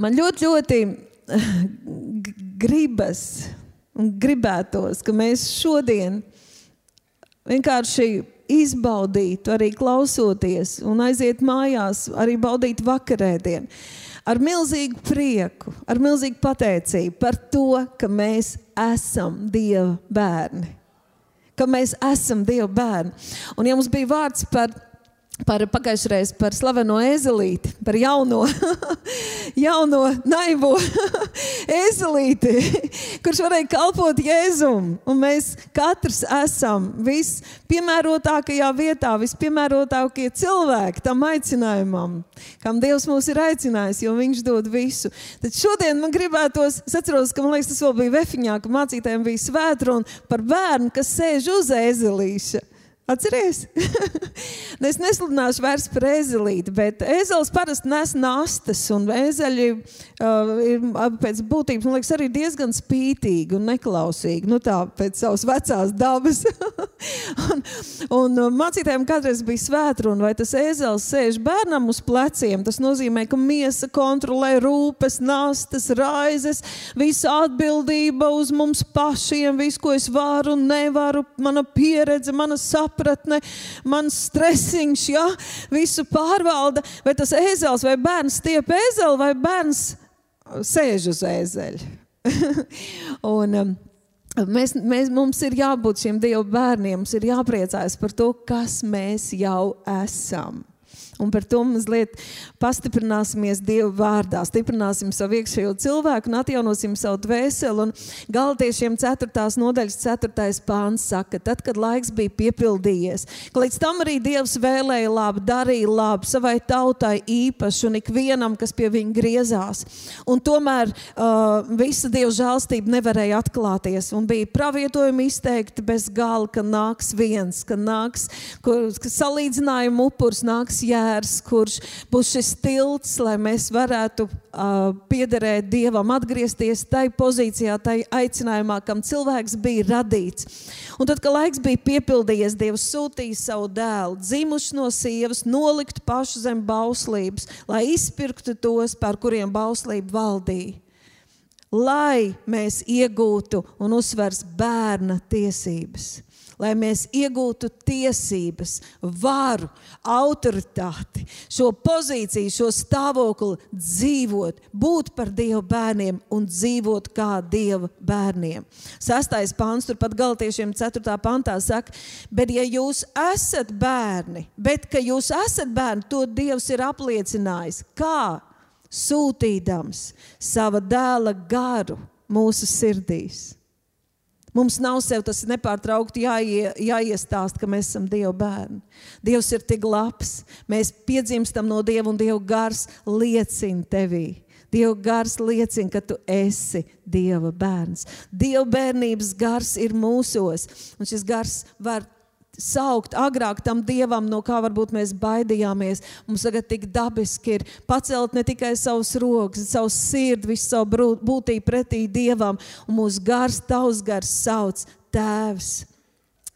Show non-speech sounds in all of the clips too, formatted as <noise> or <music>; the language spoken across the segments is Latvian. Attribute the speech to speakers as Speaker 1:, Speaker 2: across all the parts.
Speaker 1: Man ļoti, ļoti <laughs> gribas un gribētos, ka mēs šodien vienkārši izbaudītu, arī klausoties, un aiziet mājās, arī baudīt vakarēdienu. Ar milzīgu prieku, ar milzīgu pateicību par to, ka mēs esam Dieva bērni. Ka mēs esam Dieva bērni. Un, ja mums bija vārds par par pagājušajā reizē par slaveno ezelīti, par jauno, <laughs> jauno naivo <laughs> ezelīti, kurš varēja kalpot Jēzum. Un mēs katrs esam vispiemērotākajā vietā, vispiemērotākie cilvēki tam aicinājumam, kam Dievs mūs ir aicinājis, jo Viņš dod visu. Tad šodien man gribētos, es atceros, ka man liekas, tas vēl bija vefiņā, ka mācītājiem bija svētruna par bērnu, kas sēž uz ezelīša. Atcerieties, <laughs> nu, es nesludināšu vairs par ezelīti, bet ezels parasti nes nastas, un ezeļi uh, ir pēc būtības, man liekas, arī diezgan spītīgi un neklausīgi. Nu, tā pēc savas vecās dabas. <laughs> un, un uh, mācītājiem kādreiz bija svētruna, vai tas ezels sēž bērnam uz pleciem. Tas nozīmē, ka miesa kontrolē rūpes, nastas, raizes, visa atbildība uz mums pašiem, visu, ko es varu un nevaru, mana pieredze, mana sapņa sapratne, mans stresiņš, ja, visu pārvalda. Vai tas ēzels vai bērns stiep ēzeli vai bērns sēž uz ēzeļa. <laughs> un, um, Mēs, mēs, mums ir jābūt šiem Dieva bērniem, mums ir jāpriecājas par to, kas mēs jau esam. Un par to mazliet pastiprināsimies Dieva vārdā, stiprināsim savu iekšējo cilvēku un atjaunosim savu dvēseli. Un Galtiešiem 4. nodaļas 4. pāns saka, tad, kad laiks bija piepildījies, ka līdz tam arī Dievs vēlēja labu, darīja labu savai tautai īpaši un ikvienam, kas pie viņa griezās. Un tomēr uh, visa Dieva žēlstība nevarēja atklāties un bija pravietojumi izteikti bez gala, ka nāks viens, ka nāks, ka salīdzinājuma upurs nāks piemērs, kurš būs šis tilts, lai mēs varētu uh, piederēt Dievam, atgriezties tajā pozīcijā, tajā aicinājumā, kam cilvēks bija radīts. Un tad, kad laiks bija piepildījies, Dievs sūtīja savu dēlu, dzimuši no sievas, nolikt pašu zem bauslības, lai izpirktu tos, par kuriem bauslība valdīja lai mēs iegūtu un uzsvers bērna tiesības lai mēs iegūtu tiesības, varu, autoritāti, šo pozīciju, šo stāvokli dzīvot, būt par Dieva bērniem un dzīvot kā Dieva bērniem. Sastais pāns, turpat galtiešiem 4. pantā saka, bet ja jūs esat bērni, bet ka jūs esat bērni, to Dievs ir apliecinājis. Kā? Sūtīdams sava dēla garu mūsu sirdīs. Mums nav sev tas nepārtraukti jāie, jāiestāst, ka mēs esam Dieva bērni. Dievs ir tik labs. Mēs piedzimstam no Dieva un Dieva gars liecina tevī. Dieva gars liecina, ka tu esi Dieva bērns. Dieva bērnības gars ir mūsos, un šis gars var saukt agrāk tam dievam, no kā varbūt mēs baidījāmies. Mums tagad tik dabiski ir pacelt ne tikai savus rokas, savu sirdi, visu savu būtību pretī dievam, un mūsu gars, tavs gars sauc Tēvs.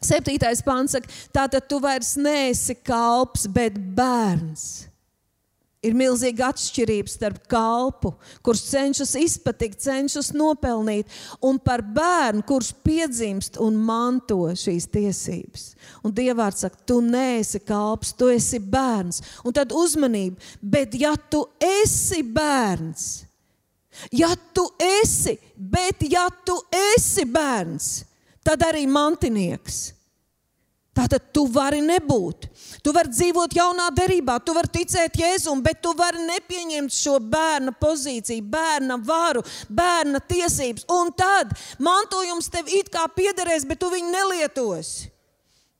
Speaker 1: Septītais pāns saka, tātad tu vairs neesi kalps, bet bērns. Ir milzīga atšķirība starp kalpu, kurš cenšas izpatikt, cenšas nopelnīt, un par bērnu, kurš piedzimst un manto šīs tiesības. Un Dievs saka, tu neesi kalps, tu esi bērns. Un tad uzmanība, bet ja tu esi bērns, ja tu esi, bet ja tu esi bērns, tad arī mantinieks. Tātad tu vari nebūt. Tu vari dzīvot jaunā derībā, tu vari ticēt Jēzum, bet tu vari nepieņemt šo bērna pozīciju, bērna varu, bērna tiesības. Un tad mantojums tev it kā piederēs, bet tu viņu nelietosi.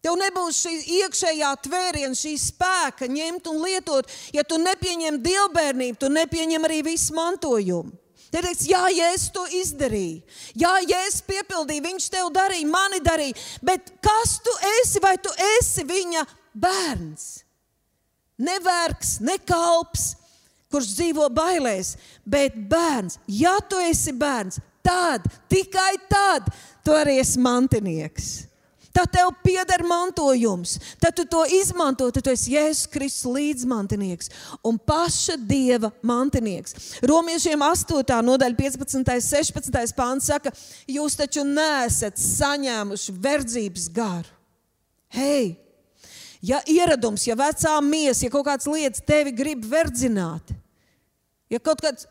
Speaker 1: Tev nebūs šī iekšējā tvēriena, šī spēka ņemt un lietot. Ja tu nepieņem dievbijību, tu nepieņem arī visu mantojumu. Te teiks, jā, Jēzus to izdarīja. Jā, Jēzus piepildīja, viņš tev darīja, mani darīja. Bet kas tu esi? Vai tu esi viņa bērns? Nevergs, nekalps, kurš dzīvo bailēs, bet bērns. Ja tu esi bērns, tad, tikai tad, tu arī esi mantinieks. tad tev pieder mantojums. Tad tu to izmanto, tad tu esi Jēzus Kristus līdzmantinieks un paša Dieva mantinieks. Romiešiem 8. nodaļa 15. 16. pāns saka, jūs taču nesat saņēmuši verdzības garu. Hei! Ja ieradums, ja vecā miesa, ja kaut kādas lietas tevi grib verdzināt, ja kaut kāds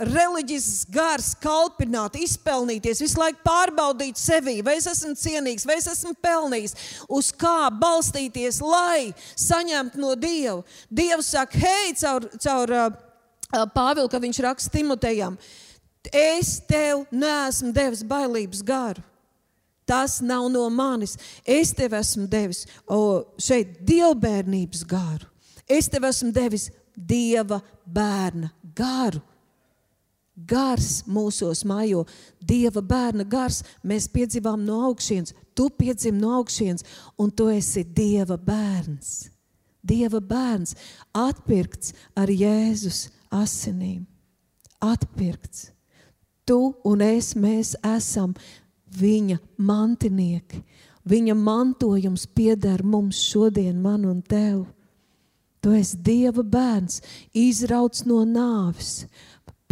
Speaker 1: reliģisks gars, kalpināt, izpelnīties, visu laiku pārbaudīt sevi, vai es esmu cienīgs, vai es esmu pelnījis, uz kā balstīties, lai saņemtu no Dieva. Dievs saka, hei, caur, caur uh, uh Pāvilu, ka viņš raksta Timotejam, es tev neesmu devis bailības garu. Tas nav no manis. Es tev esmu devis o, šeit dievbijības garu. Es tev esmu devis dieva bērna garu gars mūsos mājo, Dieva bērna gars. Mēs piedzimām no augšas, tu piedzim no augšas, un tu esi Dieva bērns. Dieva bērns, atpirkts ar Jēzus asinīm. Atpirkts. Tu un es, mēs esam viņa mantinieki. Viņa mantojums pieder mums šodien, man un tev. Tu esi Dieva bērns, izrauts no nāves,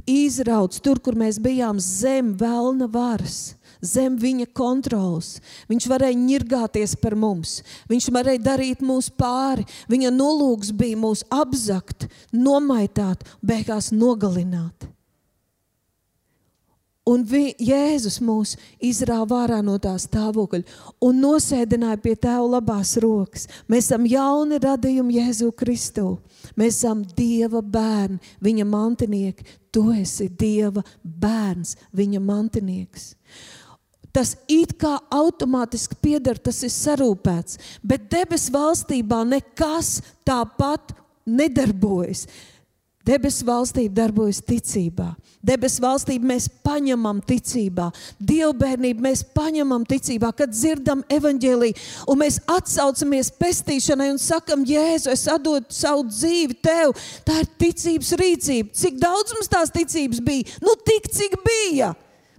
Speaker 1: izrauts tur, kur mēs bijām zem vēlna varas. Zem viņa kontrols. Viņš varēja ņirgāties par mums, viņš varēja darīt mūs pāri. Viņa nolūks bija mūs apzakt, nomaitāt, beigās nogalināt. Un vi, Jēzus mūs izrāva ārā no tā stāvokļa un nosēdināja pie tēva labās rokas. Mēs esam jauni radījumi Jēzu Kristu. Mēs esam Dieva bērni, viņa mantinieki. Tu esi Dieva bērns, viņa mantinieks. Tas it kā automātiski pieder, tas ir sarūpēts, bet debesu valstībā nekas tāpat nedarbojas. Debesu valstība darbojas ticībā. Debesu valstību mēs paņemam ticībā, dievbijību mēs paņemam ticībā, kad dzirdam evaņģēlīju un mēs atsaucamies pestīšanai un sakam, Jēzu, es atdodu savu dzīvi tev. Tā ir ticības rīcība. Cik daudz mums tās ticības bija? Nu, tik cik bija.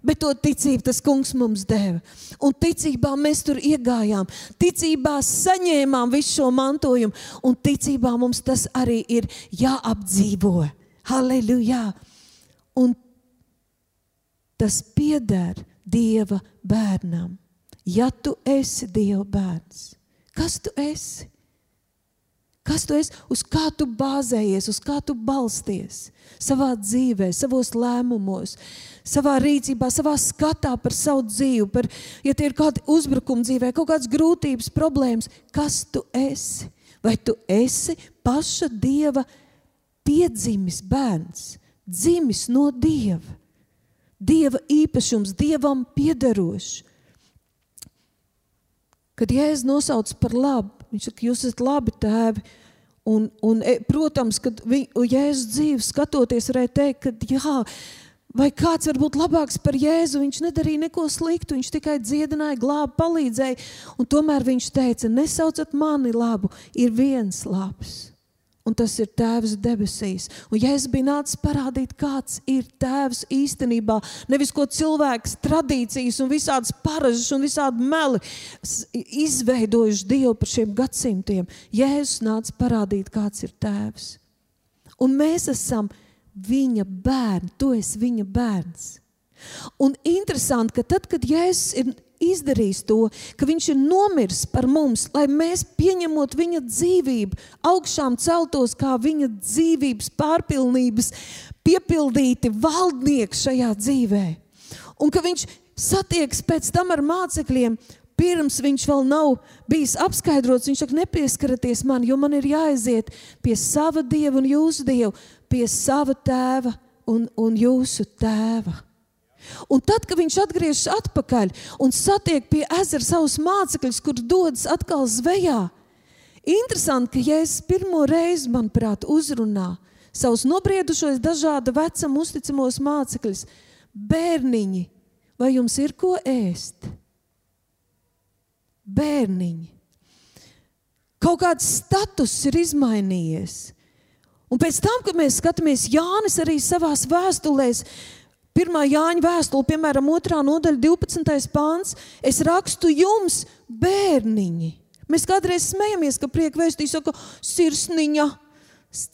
Speaker 1: Bet to ticību tas kungs mums deva. Un ticībā mēs tur iegājām. Ticībā saņēmām visu šo mantojumu. Un ticībā mums tas arī ir jāapdzīvo. Halleluja! Un tas pieder Dieva bērnam. Ja tu esi Dieva bērns, kas tu esi? Kas tu esi? Uz kā tu bāzējies, uz kā tu balsties savā dzīvē, savos lēmumos, savā rīcībā, savā skatā par savu dzīvi, par, ja tie ir kādi uzbrukumi dzīvē, kaut kādas grūtības, problēmas, kas tu esi? Vai tu esi paša dieva piedzimis bērns, dzimis no dieva, dieva īpašums, dievam piederošs? Kad Jēzus nosauc par labu, viņš saka, jūs esat labi tēvi. Un, un, e, protams, kad Jēzus dzīves skatoties, varēja teikt, ka jā, Vai kāds var būt labāks par Jēzu? Viņš nedarīja neko sliktu, viņš tikai dziedināja, glāba, palīdzēja. Un tomēr viņš teica, nesaucat mani labu, ir viens labs. Un tas ir Tēvs debesīs. Un Jēzus bija nācis parādīt, kāds ir Tēvs īstenībā. Nevis ko cilvēks, tradīcijas un visādas paražas un visādi meli izveidojuši Dievu par šiem gadsimtiem. Jēzus nāca parādīt, kāds ir Tēvs. Un mēs esam ielikumi viņa bērni, tu esi viņa bērns. Un interesanti, ka tad, kad Jēzus ir izdarījis to, ka viņš ir nomiris par mums, lai mēs pieņemot viņa dzīvību, augšām celtos kā viņa dzīvības pārpilnības, piepildīti valdnieki šajā dzīvē. Un ka viņš satiekas pēc tam ar mācekļiem, pirms viņš vēl nav bijis apskaidrots. Viņš saka, nepieskaraties man, jo man ir jāaiziet pie sava dieva un jūsu dieva, pie sava tēva un, un jūsu tēva. Un tad, kad viņš atgriežas atpakaļ un satiek pie ezera savus mācekļus, kur dodas atkal zvejā, interesanti, ka Jēzus pirmo reizi, manuprāt, uzrunā savus nobriedušos, dažāda vecuma uzticamos mācekļus. Bērniņi, vai jums ir ko ēst? Bērniņi. Kaut kāds status ir izmainījies. Un pēc tam, kad mēs skatāmies, Jānis arī savā vēstulēs Pirmā Jāņa vēstule, piemēram, 2. nodaļa, 12. pāns. Es rakstu jums, bērniņi. Mēs kādreiz smejamies, ka prieka vēstīs saka, sirsniņa,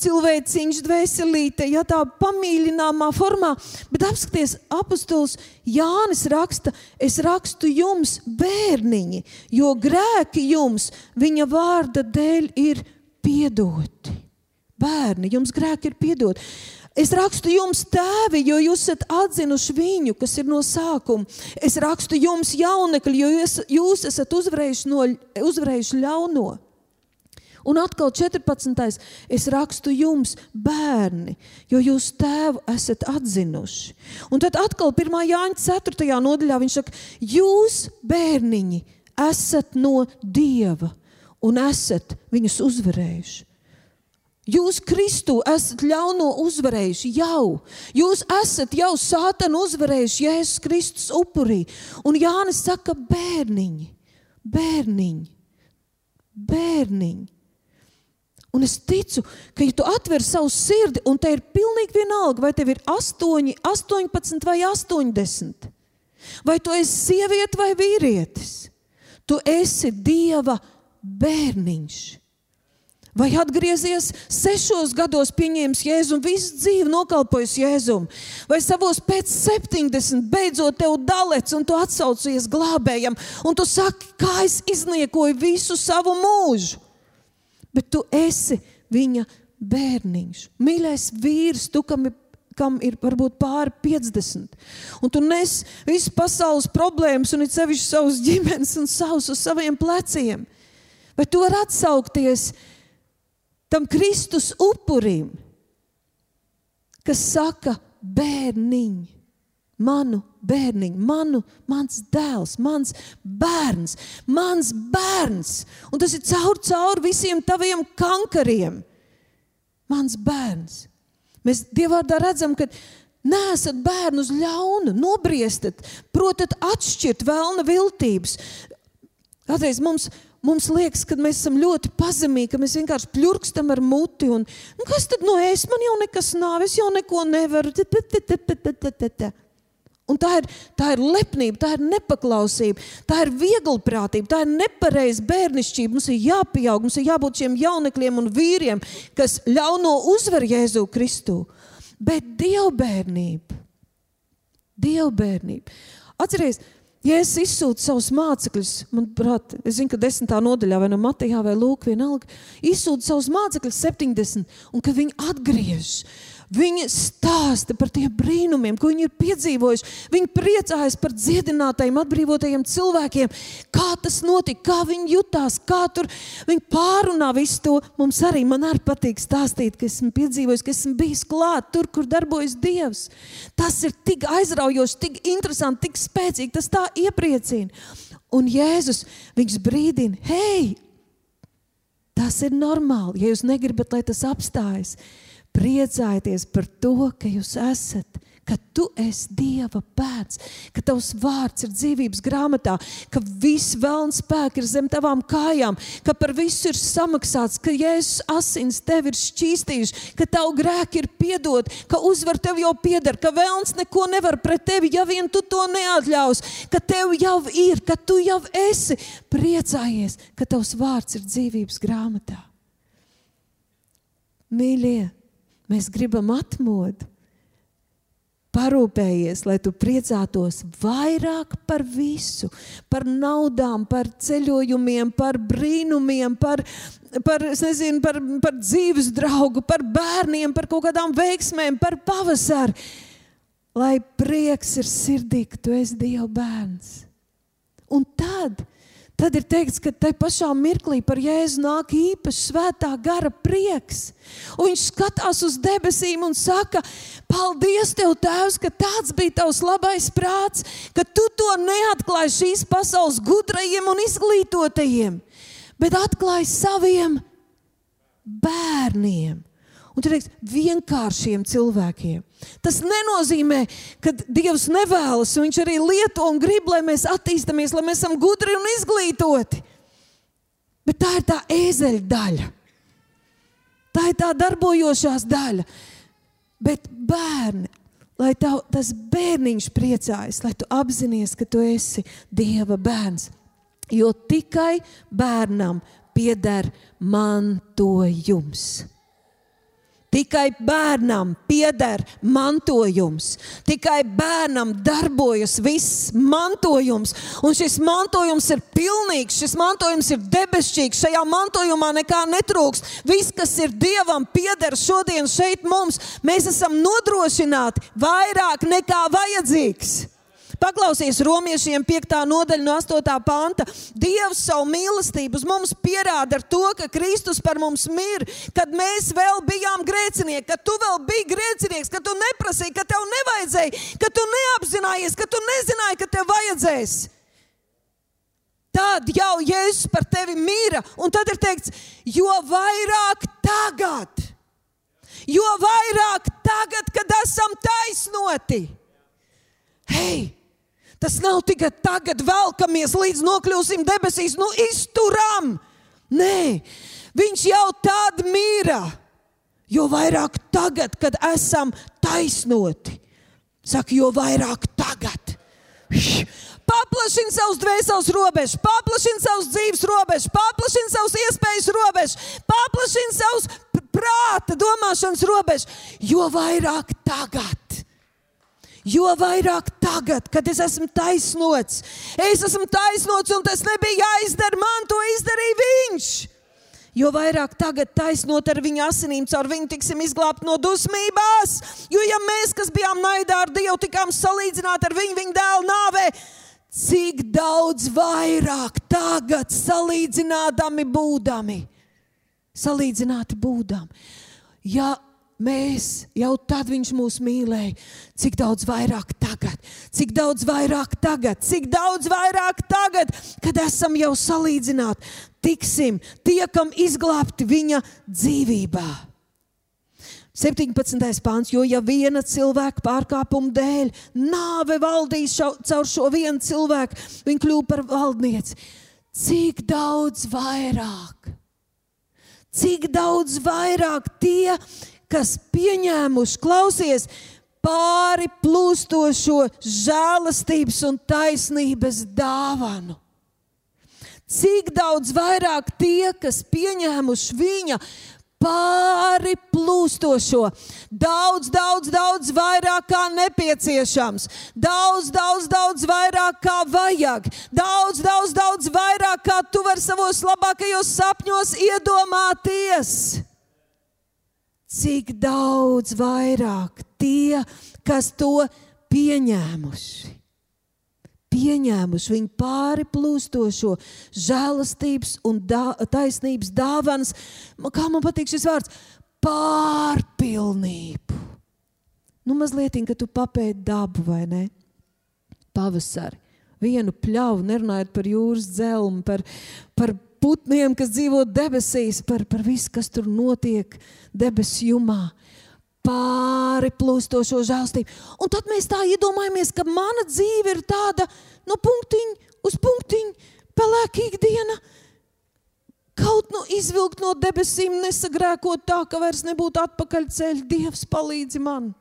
Speaker 1: cilvēciņš, dvēselīte, ja tā pamīļināmā formā. Bet apskaties, apustulis Jānis raksta, es rakstu jums, bērniņi, jo grēki jums viņa vārda dēļ ir piedoti. Bērni, jums grēki ir piedoti. Es rakstu jums, tēvi, jo jūs esat atzinuši viņu, kas ir no sākuma. Es rakstu jums, jaunekļi, jo jūs, jūs esat uzvarējuši, no, uzvarējuši ļauno. Un atkal 14. es rakstu jums, bērni, jo jūs tēvu esat atzinuši. Un tad atkal 1. Jāņa 4. nodaļā viņš saka, jūs, bērniņi, esat no Dieva un esat viņus uzvarējuši. Jūs, Kristu, esat ļauno uzvarējuši jau. Jūs esat jau sātanu uzvarējuši Jēzus Kristus upurī. Un Jānis saka, bērniņi, bērniņi, bērniņi. Un es ticu, ka, ja tu atver savu sirdi, un te ir pilnīgi vienalga, vai tev ir 8, 18 vai 80, vai tu esi sieviete vai vīrietis, tu esi Dieva bērniņš. Vai atgriezies sešos gados, pieņēmis Jēzu un visu dzīvi nokalpojis Jēzum, vai savos pēc 70 beidzot tev dalets un tu atsaucies glābējam, un tu saki, kā es izniekoju visu savu mūžu. Bet tu esi viņa bērniņš, mīļais vīrs, tu kam ir kam ir varbūt pāri 50. Un tu nes visu pasaules problēmas, un it sevišķi savus ģimenes un savus uz saviem pleciem. Vai tu vari atsaukties tam Kristus upurim, kas saka, bērniņ, manu bērniņu, manu, mans dēls, mans bērns, mans bērns. Un tas ir caur, caur visiem taviem kankariem. Mans bērns. Mēs Dievvvārdā redzam, ka neesat bērnu uz ļaunu, nobriestat, protat atšķirt vēlna viltības. Kādreiz mums Mums liekas, ka mēs esam ļoti pazemīgi, ka mēs vienkārši pļurkstam ar muti. Un, nu, kas tad no es? Man jau nekas nav, es jau neko nevaru. Un tā ir, tā ir lepnība, tā ir nepaklausība, tā ir vieglprātība, tā ir nepareiza bērnišķība. Mums ir jāpieaug, mums ir jābūt šiem jaunekļiem un vīriem, kas ļauno uzvar Jēzu Kristu. Bet dievbijība, dievbijība. Atcerieties, Jēzus izsūta savus mācekļus, manuprāt, es zinu, ka desmitā nodaļā vai no Matejā vai Lūk, vienalga, izsūta savus mācekļus 70, un kad viņi atgriežas, Viņi stāsta par tiem brīnumiem, ko viņi ir piedzīvojuši. Viņi priecājas par dziedinātajiem, atbrīvotajiem cilvēkiem. Kā tas notika, kā viņi jutās, kā tur viņi pārunā visu to. Mums arī, man arī patīk stāstīt, ka esmu piedzīvojis, ka esmu bijis klāt tur, kur darbojas Dievs. Tas ir tik aizraujoši, tik interesanti, tik spēcīgi. Tas tā iepriecina. Un Jēzus viņš brīdina, hei, tas ir normāli. Ja jūs negribat, lai tas apstājas, Priecājieties par to, ka jūs esat, ka tu esi Dieva bērns, ka tavs vārds ir dzīvības grāmatā, ka viss vēlns spēks ir zem tavām kājām, ka par visu ir samaksāts, ka Jēzus asins tevi ir šķīstījuši, ka tavu grēki ir piedot, ka uzvar tev jau pieder, ka vēlns neko nevar pret tevi, ja vien tu to neatļaus, ka tev jau ir, ka tu jau esi. Priecājies, ka tavs vārds ir dzīvības grāmatā. Mīļie! Mēs gribam atmodu. Parūpējies, lai tu priecātos vairāk par visu, par naudām, par ceļojumiem, par brīnumiem, par, par, nezinu, par, par dzīves draugu, par bērniem, par kaut kādām veiksmēm, par pavasaru. Lai prieks ir sirdī, ka tu esi Dieva bērns. Un tad Tad ir teikts, ka tajā pašā mirklī par Jēzu nāk īpašs svētā gara prieks. Un viņš skatās uz debesīm un saka, Paldies, Tev, Tēvs, ka tāds bija Tavs labais prāts, ka Tu to neatklāji šīs pasaules gudrajiem un izglītotajiem, bet atklāji saviem bērniem. Un tur teiks, vienkāršiem cilvēkiem. Tas nenozīmē, ka Dievs nevēlas, un Viņš arī lieto un grib, lai mēs attīstāmies, lai mēs esam gudri un izglītoti. Bet tā ir tā ēzeļa daļa. Tā ir tā darbojošās daļa. Bet bērni, lai tav, tas bērniņš priecājas, lai tu apzinājies, ka tu esi Dieva bērns. Jo tikai bērnam pieder mantojums. Tikai bērnam pieder mantojums. Tikai bērnam darbojas viss mantojums. Un šis mantojums ir pilnīgs, šis mantojums ir debesšķīgs. Šajā mantojumā nekā netrūks. Viss, kas ir dievam, pieder šodien šeit mums. Mēs esam nodrošināti vairāk nekā vajadzīgs. Paklausies romiešiem 5. nodaļa no 8. panta. Dievs savu mīlestību uz mums pierāda ar to, ka Kristus par mums mir, kad mēs vēl bijām grēcinieki, kad tu vēl biji grēcinieks, kad tu neprasīji, ka tev nevajadzēja, ka tu neapzinājies, ka tu nezināji, ka tev vajadzēs. Tad jau Jēzus par tevi mīra, un tad ir teikts, jo vairāk tagad, jo vairāk tagad, kad esam taisnoti. Hei, Tas nav tikai tagad, velkamies līdz nokļūsim debesīs, nu izturam. Nē, viņš jau tad mīra. Jo vairāk tagad, kad esam taisnoti, saka, jo vairāk tagad. Paplašini savus dvēseles robežas, paplašini savus dzīves robežas, paplašini savus iespējas robežas, paplašini savus prāta domāšanas robežas, jo vairāk tagad. Jo vairāk tagad, kad es esmu taisnots, es esmu taisnots un tas nebija jāizdara man, to izdarīja viņš. Jo vairāk tagad taisnot ar viņa asinīm, caur viņu tiksim izglābti no dusmībās. Jo ja mēs, kas bijām naidā ar Dievu, tikām salīdzināti ar viņu, viņa dēlu nāvē, cik daudz vairāk tagad salīdzinādami būdami. Salīdzināti būdami. Ja Mēs jau tad viņš mūs mīlēja. Cik daudz vairāk tagad, cik daudz vairāk tagad, cik daudz vairāk tagad, kad esam jau salīdzināti, tiksim, tiekam izglābti viņa dzīvībā. 17. pāns, jo ja viena cilvēka pārkāpuma dēļ nāve valdīs šo, caur šo vienu cilvēku, viņa kļūst par valdnieci. Cik daudz vairāk, cik daudz vairāk tie, kas pieņēmuši, klausies, pāri plūstošo žēlastības un taisnības dāvanu. Cik daudz vairāk tie, kas pieņēmuši viņa pāri plūstošo, daudz, daudz, daudz vairāk kā nepieciešams, daudz, daudz, daudz vairāk kā vajag, daudz, daudz, daudz vairāk kā tu vari savos labākajos sapņos iedomāties cik daudz vairāk tie, kas to pieņēmuši. Pieņēmuši viņu pāri plūstošo žēlastības un dā, taisnības dāvanas, kā man patīk šis vārds, pārpilnību. Nu, mazliet, kad tu papēti dabu vai ne? Pavasari. Vienu pļauju, nerunājot par jūras dzelmu, par, par putniem, kas dzīvo debesīs, par, par visu, kas tur notiek debesu jumā. Pāri plūstošo žēlstību. Un tad mēs tā iedomājamies, ka mana dzīve ir tāda no nu, punktiņa uz punktiņu, pelēka ikdiena. Kaut nu izvilkt no debesīm, nesagrēkot tā, ka vairs nebūtu atpakaļceļš. Dievs palīdzi man!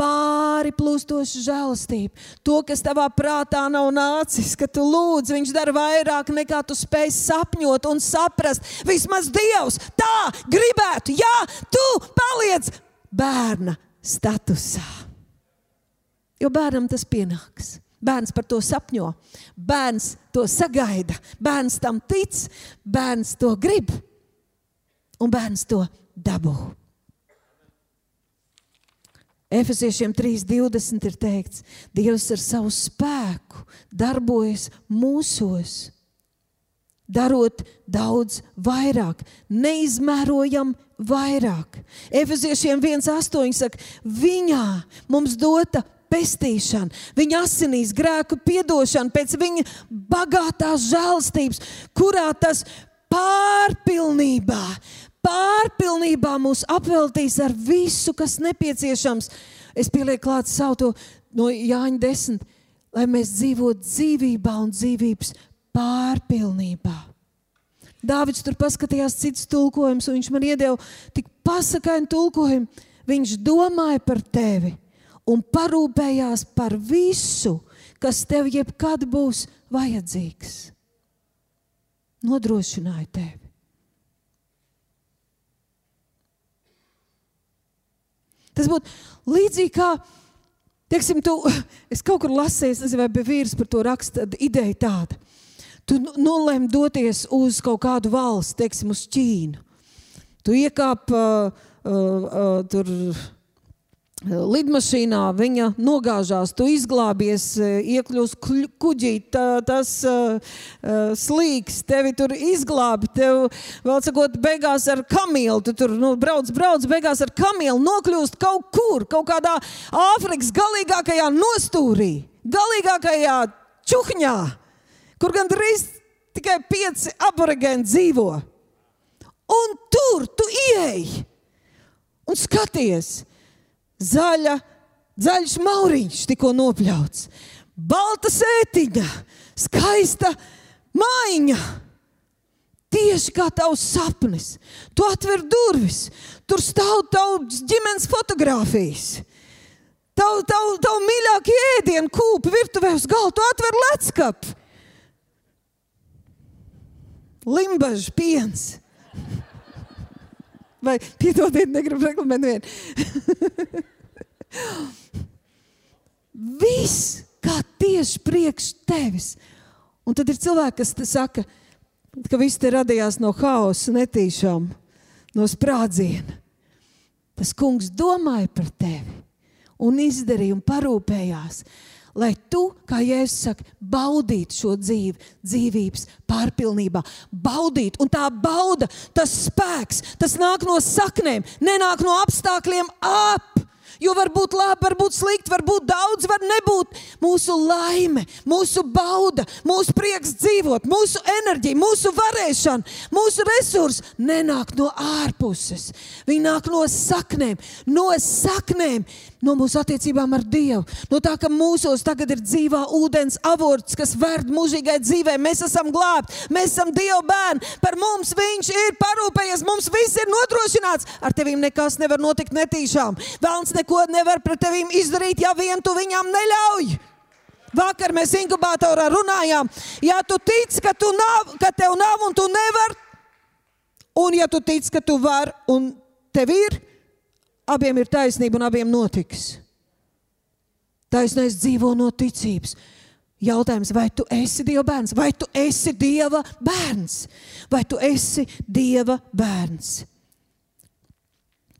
Speaker 1: Pāri plūstoša žēlastība. To, kas tavā prātā nav nācis, ka tu lūdz, viņš dara vairāk nekā tu spēj sapņot un saprast. Vismaz Dievs tā gribētu, ja tu paliec bērna statusā. Jo bērnam tas pienāks. Bērns par to sapņo, bērns to sagaida, bērns tam tic, bērns to grib un bērns to dabū. Efeziešiem 3.20 ir teikts, Dievs ar savu spēku darbojas mūsos, darot daudz vairāk, neizmērojam vairāk. Efeziešiem 1.8 saka, viņā mums dota pestīšana, viņa asinīs, grēku piedošana, pēc viņa bagātās žēlstības, kurā tas pārpilnībā pārpilnībā mūs apveltīs ar visu, kas nepieciešams. Es pielieku klāt savu to no Jāņa 10, lai mēs dzīvotu dzīvībā un dzīvības pārpilnībā. Dāvids tur paskatījās citus tulkojumus, un viņš man iedeva tik pasakainu tulkojumu. Viņš domāja par tevi, un parūpējās par visu, kas tev jebkad būs vajadzīgs. Nodrošināja tevi. Tas būtu līdzīgi kā, teiksim, tu, <laughs> es kaut kur lasīju, es nezinu, vai bija vīrs par to raksta, ideja tāda. Tu nolēmi doties uz kaut kādu valsti, teiksim, uz Ķīnu. Tu iekāp uh, uh, uh, tur lidmašīnā, viņa nogāžās, tu izglābies, iekļūsi kuģī, tā, tas uh, uh, slīgs, tevi tur izglābi, tev, vēl sakot, beigās ar kamilu, tu tur nu, brauc, brauc, beigās ar kamilu nokļūst kaut kur, kaut kādā Āfrikas galīgākajā nostūrī, galīgākajā čuhņā, kur gandrīz tikai pieci aborigēni dzīvo. Un tur tu ieej un skaties, zaļa, zaļš mauriņš tikko nopļauts, balta sētiņa, skaista mājiņa. Tieši kā tavs sapnis. Tu atver durvis, tur stāv tavs ģimenes fotografijas. Tavu tav, tav mīļākie ēdienu kūpi virtuvē uz galda, tu atver leckapu. Limbažs piens. Vai piedodiet, negribu reklamēt vienu. Viss kā tieši priekš tevis. Un tad ir cilvēki, kas saka, ka viss te radījās no haosa, netīšām, no sprādziena. Tas kungs domāja par tevi un izdarīja un parūpējās lai tu, kā Jēzus saka, baudītu šo dzīvi, dzīvības pārpilnībā, baudītu. Un tā bauda, tas spēks, tas nāk no saknēm, nenāk no apstākļiem ap. Jo var būt labi, var būt slikti, var būt daudz, var nebūt. Mūsu laime, mūsu bauda, mūsu prieks dzīvot, mūsu enerģija, mūsu varēšana, mūsu resursi nenāk no ārpuses. Viņi nāk no saknēm, no saknēm, no mūsu attiecībām ar Dievu. No tā, ka mūsos tagad ir dzīvā ūdens avots, kas vērd mūžīgai dzīvei. Mēs esam glābti, mēs esam Dieva bērni. Par mums Viņš ir parūpējies, mums viss ir nodrošināts. Ar tevīm nekas nevar notikt netīšām. Vēlns neko nevar pret tevīm izdarīt, ja vien tu viņam neļauj. Vakar mēs inkubatorā runājām, ja tu tici, ka, tu nav, ka tev nav un tu nevari, un ja tu tici, ka tu vari un tev ir, abiem ir taisnība un abiem notiks. Taisnais dzīvo no ticības. Jautājums, vai tu esi Dieva bērns, vai tu esi Dieva bērns, vai tu esi Dieva bērns?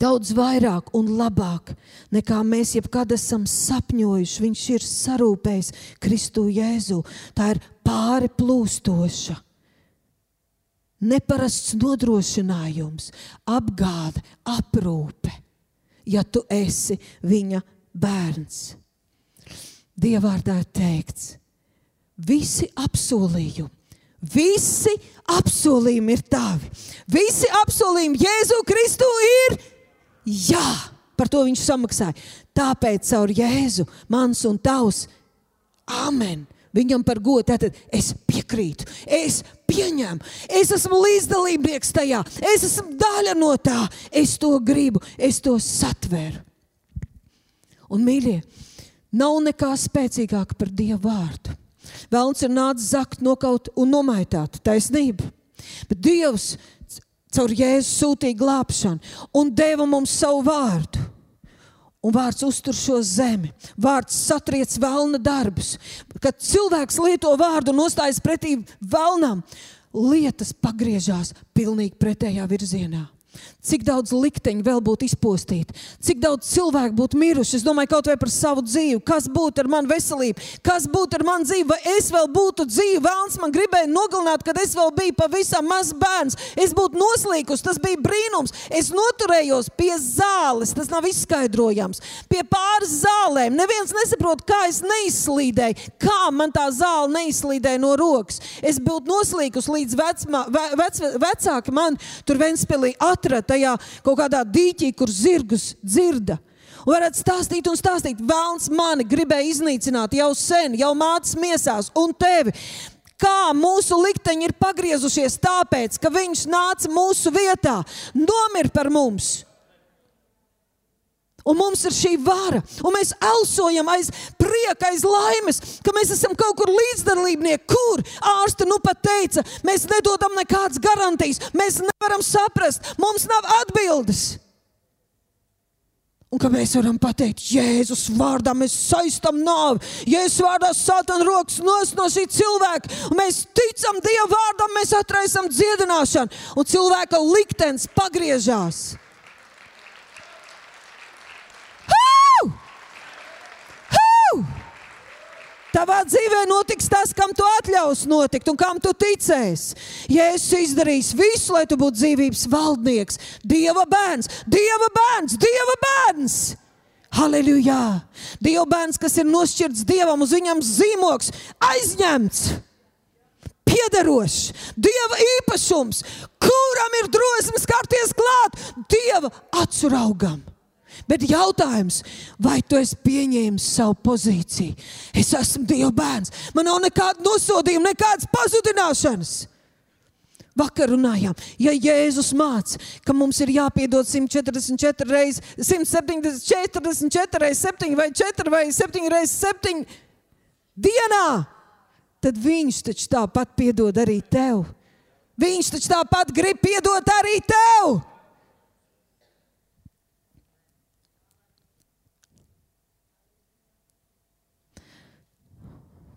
Speaker 1: Daudz vairāk un labāk nekā mēs jebkad esam sapņojuši. Viņš ir sarūpējis Kristu Jēzu. Tā ir pāri plūstoša. Neparasts nodrošinājums, apgāde, aprūpe, ja tu esi viņa bērns. Dievvvārdā ir teikts, visi apsolījumi, visi apsolījumi ir tavi. Visi apsolījumi Jēzu Kristu ir Jā, par to viņš samaksāja. Tāpēc caur Jēzu mans un tavs Amen. Viņam par godu. Tātad es piekrītu, es pieņemu, es esmu līdzdalībnieks tajā, es esmu daļa no tā, es to gribu, es to satveru. Un, mīļie, nav nekā spēcīgāka par Dievu vārdu. Vēlns ir nācis zakt, nokaut un nomaitāt taisnību. Bet Dievs caur Jēzu sūtīja glābšanu un deva mums savu vārdu. Un vārds uztur šo zemi, vārds satriec vēlna darbus. Kad cilvēks lieto vārdu un nostājas pretī vēlnam, lietas pagriežās pilnīgi pretējā virzienā. Cik daudz likteņu vēl būtu izpostīti, cik daudz cilvēku būtu miruši. Es domāju, kaut vai par savu dzīvi, kas būtu ar manu veselību, kas būtu ar manu dzīvi, vai es vēl būtu dzīva. Vēlns man gribēja nogalināt, kad es vēl biju pavisam mazs bērns. Es būtu noslīkus, tas bija brīnums. Es noturējos pie zāles, tas nav izskaidrojams. Pie pāris zālēm. Neviens nesaprot, kā es neizslīdēju, kā man tā zāle neizslīdēja no rokas. Es būtu noslīkus līdz vecmā, ve, vec, vecāki man tur Ventspēlī atrada tajā kaut kādā dīķī, kur zirgus dzirda. Un varētu stāstīt un stāstīt, Vēlns mani gribēja iznīcināt jau sen, jau mātes miesās un tevi. Kā mūsu likteņi ir pagriezušies tāpēc, ka viņš nāca mūsu vietā, nomira par mums. Un mums ir šī vara, un mēs elsojam aiz prieka, aiz laimes, ka mēs esam kaut kur līdzdalībnieki. Kur ārste nu pat teica, mēs nedodam nekādas garantijas, mēs nevaram saprast, mums nav atbildes. Un ka mēs varam pateikt, Jēzus vārdā mēs saistām nāvi, Jēzus vārdā sātana rokas no šī cilvēka, mēs ticam Dieva vārdam, mēs atraisam dziedināšanu, un cilvēka liktenis pagriežās. Tavā dzīvē notiks tas, kam tu atļaus notikt un kam tu ticēsi. Jēzus izdarīs visu, lai tu būtu dzīvības valdnieks, Dieva bērns, Dieva bērns, Dieva bērns. Halleluja! Dieva bērns, kas ir nošķirts Dievam, uz viņam zīmoks, aizņemts, piederošs, Dieva īpašums, kuram ir drosmes kārties klāt Dieva acu raugam. Bet jautājums, vai tu esi pieņēmis savu pozīciju? Es esmu Dieva bērns, man nav nekāda nosodījuma, nekādas pazudināšanas. Vakar runājām, ja Jēzus māca, ka mums ir jāpiedod 144 reizes, 174 reizes 7 vai 4 vai 7 reizes 7 dienā, tad viņš taču tāpat piedod arī tev. Viņš taču tāpat grib piedot arī tev.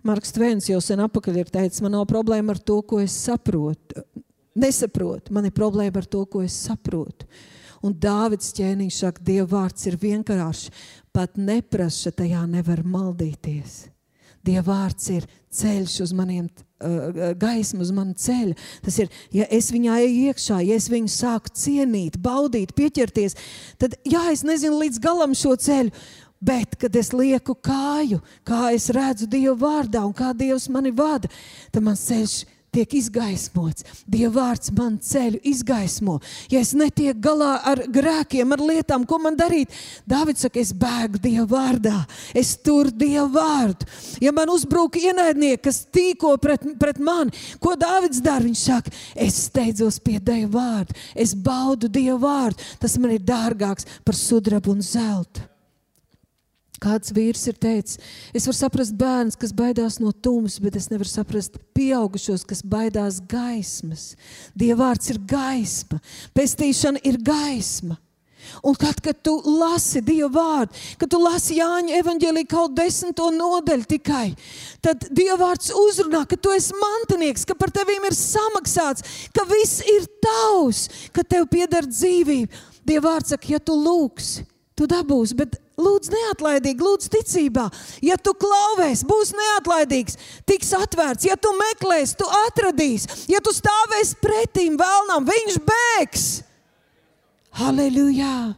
Speaker 1: Marks Tvēns jau sen atpakaļ ir teicis, man nav problēma ar to, ko es saprotu. Nesaprotu, man ir problēma ar to, ko es saprotu. Un Dāvids ķēniņš saka, Dieva vārds ir vienkāršs, pat neprasa, tajā nevar maldīties. Dieva vārds ir ceļš uz maniem, uh, gaisma uz manu ceļu. Tas ir, ja es viņā eju iekšā, ja es viņu sāku cienīt, baudīt, pieķerties, tad, jā, es nezinu līdz galam šo ceļu, Bet, kad es lieku kāju, kā es redzu Dievu vārdā un kā Dievs mani vada, tad mans ceļš tiek izgaismots. Dieva vārds man ceļu izgaismo. Ja es netieku galā ar grēkiem, ar lietām, ko man darīt, Dārvids saka, es bēgu Dieva vārdā, es turu Dieva vārdu. Ja man uzbrūk ienaidnieki, kas tīko pret, pret mani, ko Dārvids dara? Viņš saka, es steidzos pie Dieva vārda, es baudu Dieva vārdu. Tas man ir dārgāks par sudrabu un zeltu. Kāds vīrs ir teicis, es varu saprast bērns, kas baidās no tumsas, bet es nevaru saprast pieaugušos, kas baidās gaismas. Dievvvārds ir gaisma, pestīšana ir gaisma. Un kad, kad tu lasi Dieva vārdu, kad tu lasi Jāņa evanģēlīju kaut desmito nodaļu tikai, tad Dieva vārds uzrunā, ka tu esi mantinieks, ka par tevīm ir samaksāts, ka viss ir tavs, ka tev pieder dzīvība. Dieva vārds saka, ja tu lūgsi, tu dabūsi, bet Lūdzu, neatlaidīgi, lūdzu, ticībā. Ja tu klauvēs, būs neatlaidīgs, tiks atvērts. Ja tu meklēsi, tu atradīsi. Ja tu stāvēsi pretīm vēlnam, viņš bēgs. Halleluja!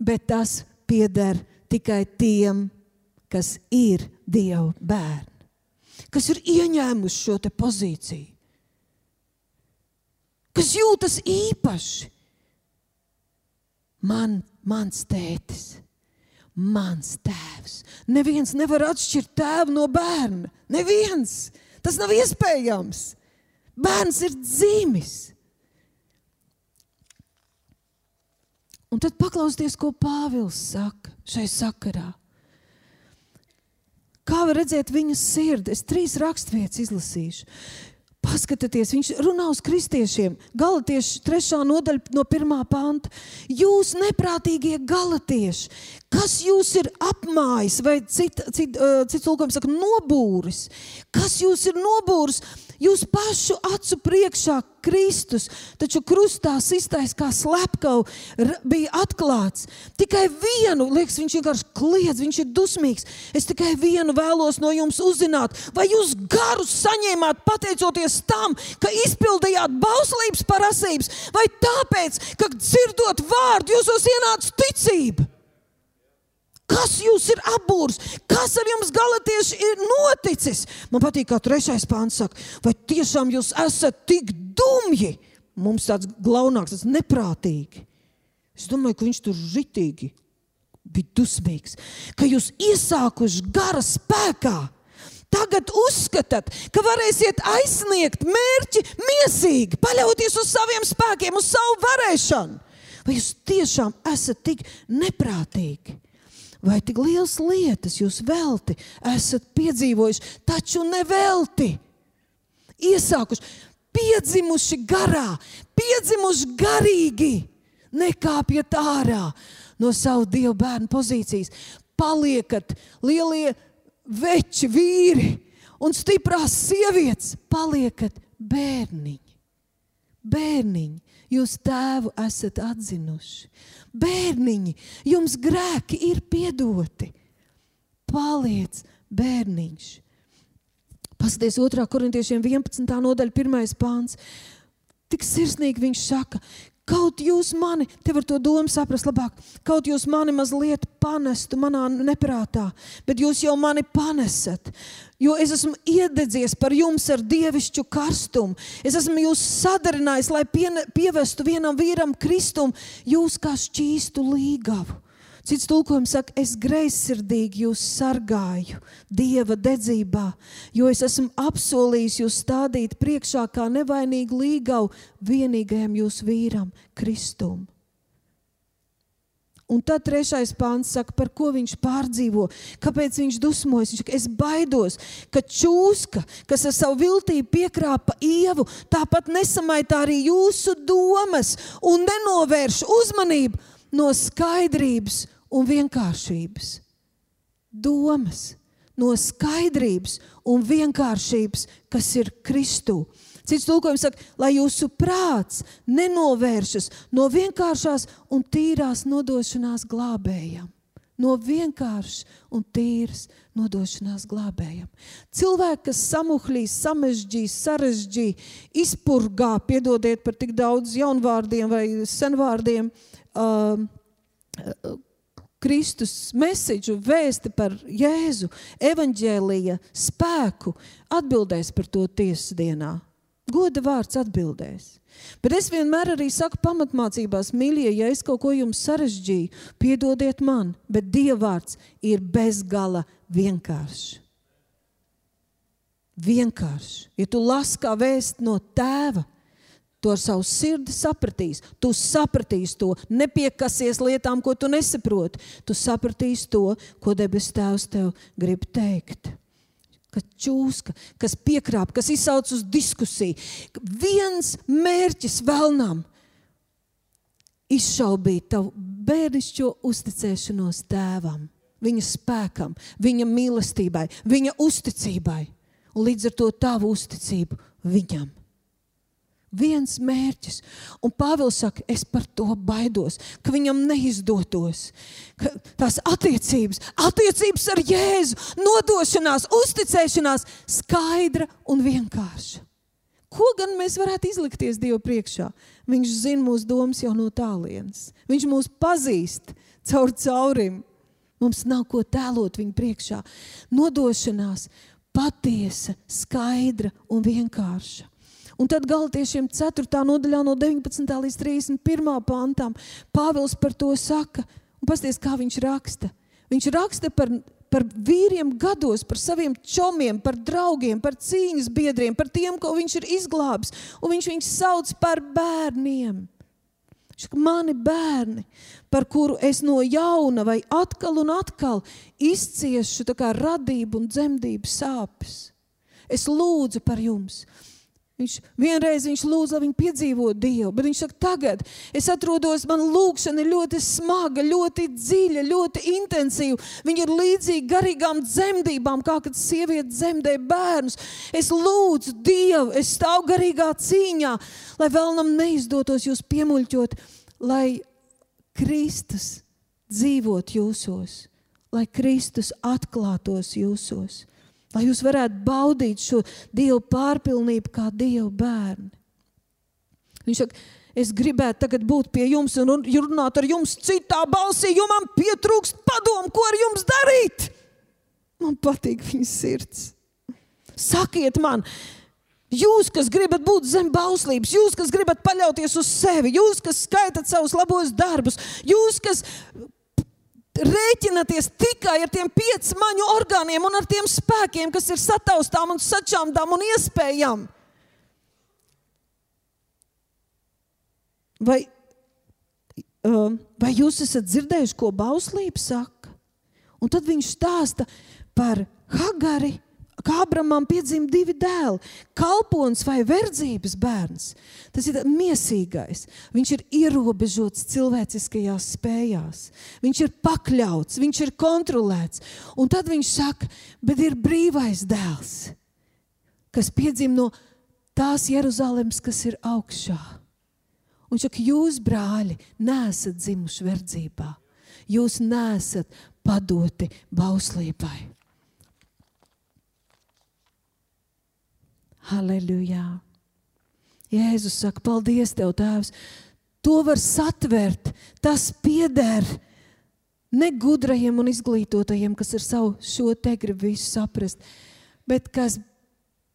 Speaker 1: Bet tas pieder tikai tiem, kas ir Dieva bērni, kas ir ieņēmuši šo pozīciju, kas jūtas īpaši. Man mans tētis, mans tēvs. Neviens nevar atšķirt tēvu no bērna. Neviens. Tas nav iespējams. Bērns ir dzimis. Un tad paklausieties, ko Pāvils saka šai sakarā. Kā var redzēt viņa sirdi? Es trīs raksturvietas izlasīšu. Paskatieties, viņš runā uz kristiešiem. Galatieši trešā nodaļa no pirmā panta. Jūs neprātīgie galatieši, kas jūs ir apmājis, vai cits cit, cit tulkojums saka, nobūris? Kas jūs ir nobūris? Jūs pašu acu priekšā Kristus, taču krustā iztaisnē kā slepkava, bija atklāts. Tikai vienu, liekas, viņš vienkārši kliedz, viņš ir dusmīgs. Es tikai vienu vēlos no jums uzzināt, vai jūs garus saņēmāt pateicoties tam, ka izpildījāt bauslības prasības, vai tāpēc, ka dzirdot vārdu, jūsos ienāca ticība. Kas jūs ir apbūrs? Kas ar jums galatieši ir noticis? Man patīk, kā trešais pāns saka, vai tiešām jūs esat tik dumji? Mums tāds glaunāks, tas neprātīgi. Es domāju, ka viņš tur žitīgi bija dusmīgs, ka jūs iesākuši gara spēkā. Tagad uzskatāt, ka varēsiet aizsniegt mērķi miesīgi, paļauties uz saviem spēkiem, uz savu varēšanu. Vai jūs tiešām esat tik neprātīgi? Vai tik liels lietas jūs velti esat piedzīvojuši, taču nevelti? Iesākuši, piedzimuši garā, piedzimuši garīgi, nekāpjat ārā no savu dievu bērnu pozīcijas. Paliekat lielie veči, vīri un stiprās sievietes, paliekat bērniņi. Bērniņi, jūs tēvu esat atzinuši. Bērniņi, jums grēki ir piedoti. Paliec bērniņš. Paskaties, 2. korintiešiem 11. nodaļa, 1. pāns. Tik sirsnīgi viņš saka, Kaut jūs mani, te var to domu saprast labāk, kaut jūs mani mazliet panestu manā neprātā, bet jūs jau mani panesat. Jo es esmu iededzies par jums ar dievišķu karstumu. Es esmu jūs sadarinājis, lai pievestu vienam vīram kristumu, jūs kā šķīstu līgavu. Cits tulkojums saka, es greizsirdīgi jūs sargāju dieva dedzībā, jo es esmu apsolījis jūs stādīt priekšā kā nevainīgu līgavu vienīgajam jūsu vīram, Kristum. Un tad trešais pāns saka, par ko viņš pārdzīvo, kāpēc viņš dusmojas. Viņš saka, es baidos, ka čūska, kas ar savu viltību piekrāpa ievu, tāpat nesamaitā arī jūsu domas un nenovērš uzmanību no skaidrības un vienkāršības. Domas no skaidrības un vienkāršības, kas ir Kristū. Cits tulkojums saka, lai jūsu prāts nenovēršas no vienkāršās un tīrās nodošanās glābējam. No vienkāršas un tīras nodošanās glābējam. Cilvēki, kas samuhlīs, samežģīs, sarežģīja, izpurgā, piedodiet par tik daudz jaunvārdiem vai senvārdiem, uh, Kristus mēsīču, vēsti par Jēzu, evaņģēlīja spēku, atbildēs par to tiesas dienā. Goda vārds atbildēs. Bet es vienmēr arī saku pamatmācībās, mīļie, ja es kaut ko jums sarežģīju, piedodiet man, bet Dievvvārds ir bezgala vienkāršs. Vienkārši. Ja tu lasi kā vēst no tēva, to ar savu sirdi sapratīs. Tu sapratīsi to, nepiekasies lietām, ko tu nesaproti. Tu sapratīsi to, ko debes Tēvs tev grib teikt. Ka čūska, kas piekrāp, kas izsauc uz diskusiju, viens mērķis vēlnām izšaubīt tavu bērnišķo uzticēšanos tēvam, viņa spēkam, viņa mīlestībai, viņa uzticībai un līdz ar to tavu uzticību viņam viens mērķis. Un Pāvils saka, es par to baidos, ka viņam neizdotos. Ka tās attiecības, attiecības ar Jēzu, nodošanās, uzticēšanās, skaidra un vienkārša. Ko gan mēs varētu izlikties Dievu priekšā? Viņš zina mūsu domas jau no tālienes. Viņš mūs pazīst caur caurim. Mums nav ko tēlot viņa priekšā. Nodošanās patiesa, skaidra un vienkārša. Un tad galotiešiem 4. nodaļā, no 19. līdz 31. pantam, Pāvils par to saka, un pasties, kā viņš raksta. Viņš raksta par, par vīriem gados, par saviem čomiem, par draugiem, par cīņas biedriem, par tiem, ko viņš ir izglābis. Un viņš viņus sauc par bērniem. Mani bērni, par kuru es no jauna vai atkal un atkal izciešu radību un dzemdību sāpes. Es lūdzu par jums, Viņš vienreiz viņš lūdza, lai viņi piedzīvotu Dievu, bet viņš saka, tagad es atrodos, man lūkšana ir ļoti smaga, ļoti dziļa, ļoti intensīva. Viņa ir līdzīga garīgām dzemdībām, kā kad sieviete dzemdē bērnus. Es lūdzu Dievu, es stāvu garīgā cīņā, lai vēlnam neizdotos jūs piemuļķot, lai Kristus dzīvot jūsos, lai Kristus atklātos jūsos lai jūs varētu baudīt šo Dievu pārpilnību kā Dieva bērni. Viņš saka, es gribētu tagad būt pie jums un runāt ar jums citā balsī, jo man pietrūkst padomu, ko ar jums darīt. Man patīk viņas sirds. Sakiet man, Jūs, kas gribat būt zem bauslības, jūs, kas gribat paļauties uz sevi, jūs, kas skaitat savus labos darbus, jūs, kas rēķināties tikai ar tiem pieciem maņu orgāniem un ar tiem spēkiem, kas ir sataustām un sačāmdām un iespējām. Vai vai jūs esat dzirdējuši, ko bauslība saka? Un tad viņš stāsta par Hagari, kā Abramam piedzima divi dēli - kalpons vai verdzības bērns. Tas ir mīsīgais. Viņš ir ierobežots cilvēciskajās spējās. Viņš ir pakļauts, viņš ir kontrolēts. Un tad viņš saka, bet ir brīvais dēls, kas piedzima no tās Jeruzalemes, kas ir augšā. Un saka, jūs, brāļi, nesat dzimuši verdzībā. Jūs nesat padoti bauslībai. Halleluja! Jēzus saka, paldies tev, Tēvs! To var satvert, tas pieder ne gudrajiem un izglītotajiem, kas ar savu šo te grib visu saprast, bet kas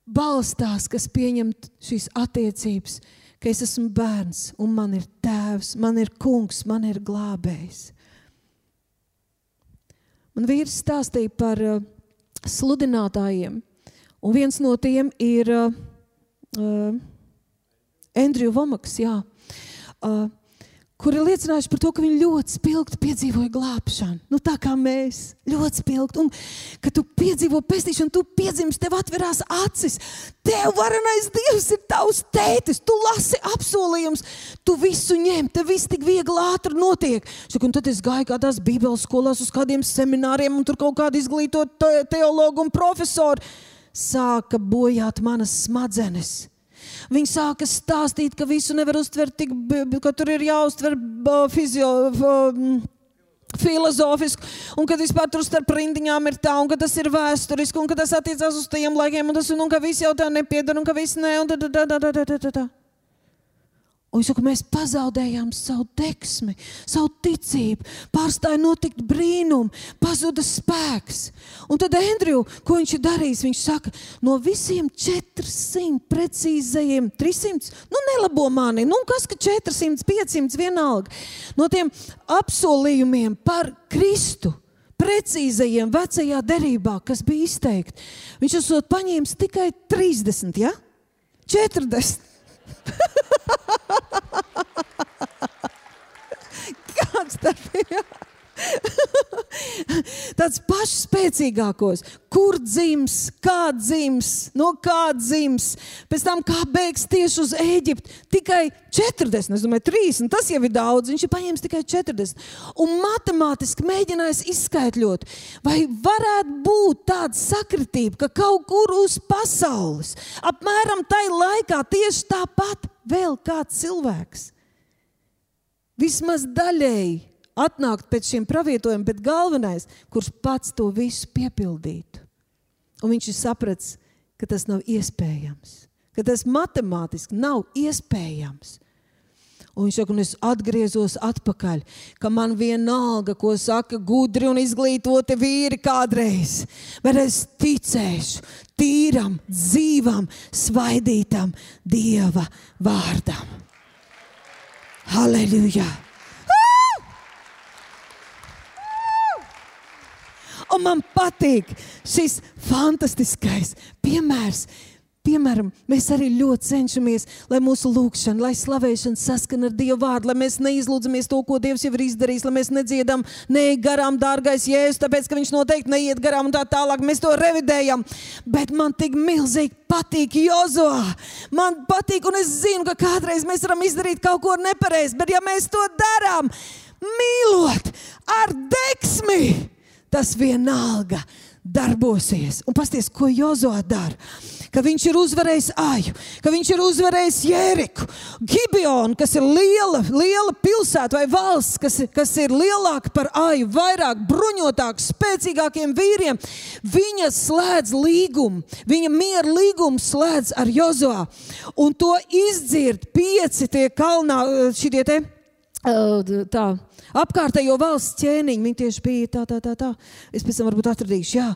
Speaker 1: balstās, kas pieņem šīs attiecības, ka es esmu bērns un man ir tēvs, man ir kungs, man ir glābējs. Man vīrs stāstīja par uh, sludinātājiem, un viens no tiem ir uh, uh, Andrew Vomaks. Jā. Uh, kuri liecinājuši par to, ka viņi ļoti spilgti piedzīvoja glābšanu. Nu, tā kā mēs ļoti spilgti. Un kad tu piedzīvo pestīšanu, tu piedzimsti, tev atverās acis. Tev varenais Dievs ir tavs tētis, tu lasi apsolījums, tu visu ņem, tev viss tik viegli ātri notiek. Saku, un tad es gāju kādās bībeles skolās uz kādiem semināriem, un tur kaut kādi izglītot teologu un profesori sāka bojāt manas smadzenes. Viņi sāka stāstīt, ka visu nevar uztvert tik, ka tur ir jāuztver fizio. Filozofiski, un ka vispār tur starp rindiņām ir tā, un ka tas ir vēsturiski, un ka tas attiecās uz tiem laikiem, un tas, un, un ka visi jau tā nepiedara, un ka viss ne, un tā, tā, tā, tā, tā, tā, tā. Un saku, mēs pazaudējām savu deksmi, savu ticību, pārstāja notikt brīnumi, pazuda spēks. Un tad Andriju, ko viņš ir darījis, viņš saka, no visiem 400 precīzajiem, 300, nu nelabo mani, nu kas ka 400, 500 vienalga, no tiem apsolījumiem par Kristu. Precīzajiem vecajā derībā, kas bija izteikti. Viņš esot paņēmis tikai 30, ja? 40. <laughs> Ir? Tāds pašs spēcīgākos, kur dzims, kā dzims, no kā dzims, pēc tam kā beigs tieši uz Eģipti. Tikai 40, es domāju, 30, tas jau ir daudz. Viņš ir paņēmis tikai 40. Un matemātiski mēģinājis izskaidrot, vai varētu būt tāda sakritība, ka kaut kur uz pasaules, apmēram tajā laikā, tieši tāpat vēl kāds cilvēks. Vismaz daļēji atnākt pēc šiem pravietojumiem, bet galvenais, kurš pats to visu piepildītu. Un viņš ir sapratis, ka tas nav iespējams, ka tas matemātiski nav iespējams. Un viņš saka, un es atgriezos atpakaļ, ka man vienalga, ko saka gudri un izglītoti vīri kādreiz, bet es ticēšu tīram, dzīvam, svaidītam Dieva vārdam. Halleluja! Un man patīk šis fantastiskais piemērs. Piemēram, mēs arī ļoti cenšamies, lai mūsu lūgšana, lai slavēšana saskana ar Dieva vārdu, lai mēs neizlūdzamies to, ko Dievs jau ir izdarījis, lai mēs nedziedam, neej garām, dārgais Jēzus, tāpēc, ka Viņš noteikti neiet garām un tā tālāk. Mēs to revidējam. Bet man tik milzīgi patīk Jozo. Man patīk, un es zinu, ka kādreiz mēs varam izdarīt kaut ko nepareizi, bet ja mēs to darām, mīlot ar deksmi tas vienalga darbosies. Un pasties, ko Jozo dara. Ka viņš ir uzvarējis Aju, ka viņš ir uzvarējis Jēriku, Gibeonu, kas ir liela, liela pilsēta vai valsts, kas, kas ir lielāka par Aju, vairāk bruņotāka, spēcīgākiem vīriem. Viņa slēdz līgumu, viņa miera līgumu slēdz ar Jozo. Un to izdzird pieci tie kalnā, šitie te. Tā, Apkārtējo valsts ķēniņi, viņi tieši bija tā, tā, tā, tā. Es pēc tam varbūt atradīšu, jā.